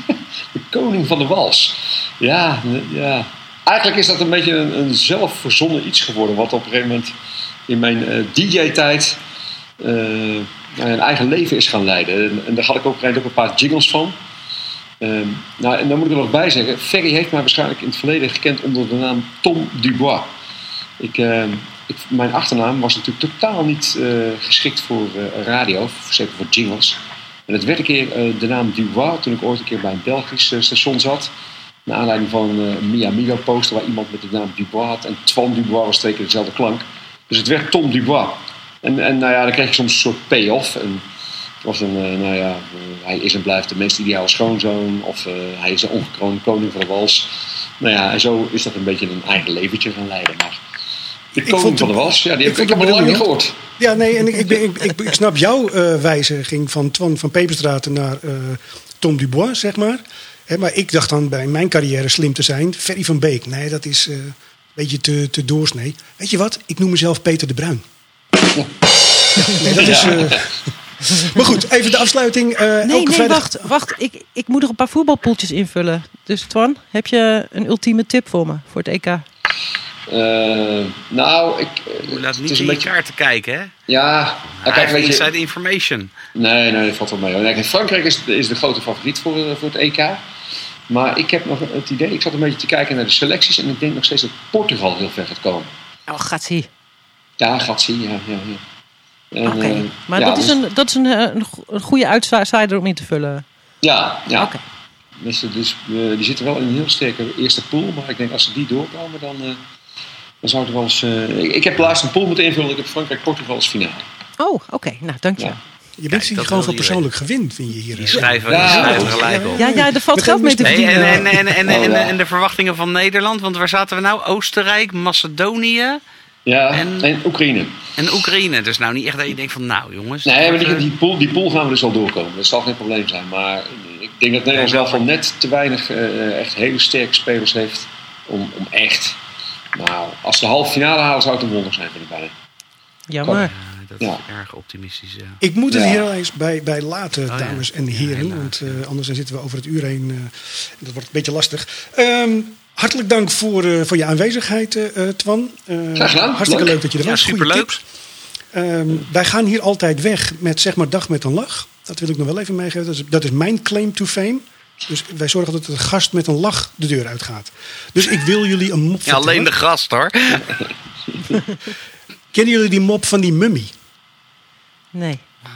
koning van de wals. Ja, ja. Eigenlijk is dat een beetje een, zelfverzonnen iets geworden. Wat op een gegeven moment in mijn eh, DJ-tijd eh, een eigen leven is gaan leiden. En, daar had ik ook, ook een paar jingles van. Ehm, nou, en dan moet ik er nog bij zeggen. Ferry heeft mij waarschijnlijk in het verleden gekend onder de naam Tom Dubois. Ik, eh, ik, mijn achternaam was natuurlijk totaal niet eh, geschikt voor eh, radio, zeker voor jingles. En het werd een keer eh, de naam Dubois toen ik ooit een keer bij een Belgisch station zat. Naar aanleiding van een uh, Miamigo poster waar iemand met de naam Dubois had. En Twan Dubois was twee keer dezelfde klank. Dus het werd Tom Dubois. En, en nou ja, dan kreeg je soms een soort payoff. En het was een, nou ja, hij is en blijft de meest ideale schoonzoon. Of hij is de ongekroonde koning van de wals. Nou ja, en zo is dat een beetje een eigen leventje gaan leiden. Maar de Ik koning vond van de wals, ja, die ik heb ik, vond heb hem al lang niet gehoord. Ja, nee, en ik, ik, ben, ik, ik, ik snap jouw eh, wijziging van Twan van Peperstraten naar eh, Tom Dubois, zeg maar. Hè, maar ik dacht dan bij mijn carrière slim te zijn. Ferry van Beek, nee, dat is eh, een beetje te, te doorsnee. Weet je wat? Ik noem mezelf Peter de Bruin. Ja, nee, dat is... eh, maar goed, even de afsluiting. Eh, Nee, elke nee, vrijdag... wacht. wacht. Ik, ik moet nog een paar voetbalpoeltjes invullen. Dus Twan, heb je een ultieme tip voor me voor het EK? Eh, nou, ik, Je laat het niet is in een je beetje... kaarten kijken, hè? Ja, Hij kijk, weet je, inside information. Nee, nee, dat valt wel mee. Nee, Frankrijk is, is de grote favoriet voor, eh, voor het EK. Maar ik heb nog het idee, ik zat een beetje te kijken naar de selecties en ik denk nog steeds dat Portugal heel ver gaat komen. Oh, gaat zie. Ja, gaat zien, ja. ja, ja. En, Oké. eh, Maar ja, dat is, dus- een, dat is een, een, go- een goede outsider om in te vullen. Ja, ja. Oké. Dus, dus eh, die zitten wel in een heel sterke eerste pool. Maar ik denk als ze die doorkomen, dan, eh, dan zou het wel eens... eh, ik, ik heb laatst een pool moeten invullen. Ik heb Frankrijk-Portugal als finale. Oh, oké. Nou, dank je. Ja. Ja, Je bent hier gewoon van persoonlijk gewin, vind je hier. Die eh. schrijven, Ja. die schrijven gelijk op. ja, er valt geld mee te verdienen. en, en, en, en, en, Oh, ja. en de verwachtingen van Nederland, want waar zaten we nou? Oostenrijk, Macedonië Ja, En- en, Oekraïne. en Oekraïne. Dus nou niet echt dat je denkt van, nou jongens. Nee, maar die, die, pool, die pool gaan we dus al doorkomen. Dat zal geen probleem zijn. Maar ik denk dat Nederland zelf al net te weinig eh, echt hele sterke spelers heeft om, om echt... Nou, als ze de halve finale halen zou het een wonder zijn, vind ik bijna. Jammer. eh, dat is Ja. erg optimistisch, ja. Ik moet het Ja. hier al eens bij, bij laten, ja. dames en Ja, heren. want eh, anders dan zitten we over het uur heen. eh, en dat wordt een beetje lastig. Ehm, hartelijk dank voor, eh, voor je aanwezigheid, Twan. Graag gedaan. Hartstikke Leuk. leuk dat je er Ja, was. Goeie superleuk. tips. Ehm, wij gaan hier altijd weg met zeg maar dag met een lach. Dat wil ik nog wel even meegeven. Dat is, dat is mijn claim to fame. Dus wij zorgen dat de gast met een lach de deur uitgaat. Dus ik wil jullie een mop vertellen. Ja, alleen de gast hoor. Kennen jullie die mop van die mummy? Nee. Ah,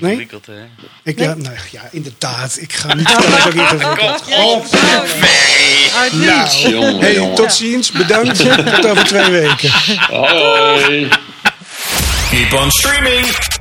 nee? Hè? Ik. Ja, nou, ja, inderdaad. Ik ga niet vertellen dat ik oh, God. Oh, nou. Hey, tot ziens. Bedankt. tot over twee weken. Hoi. Keep on streaming.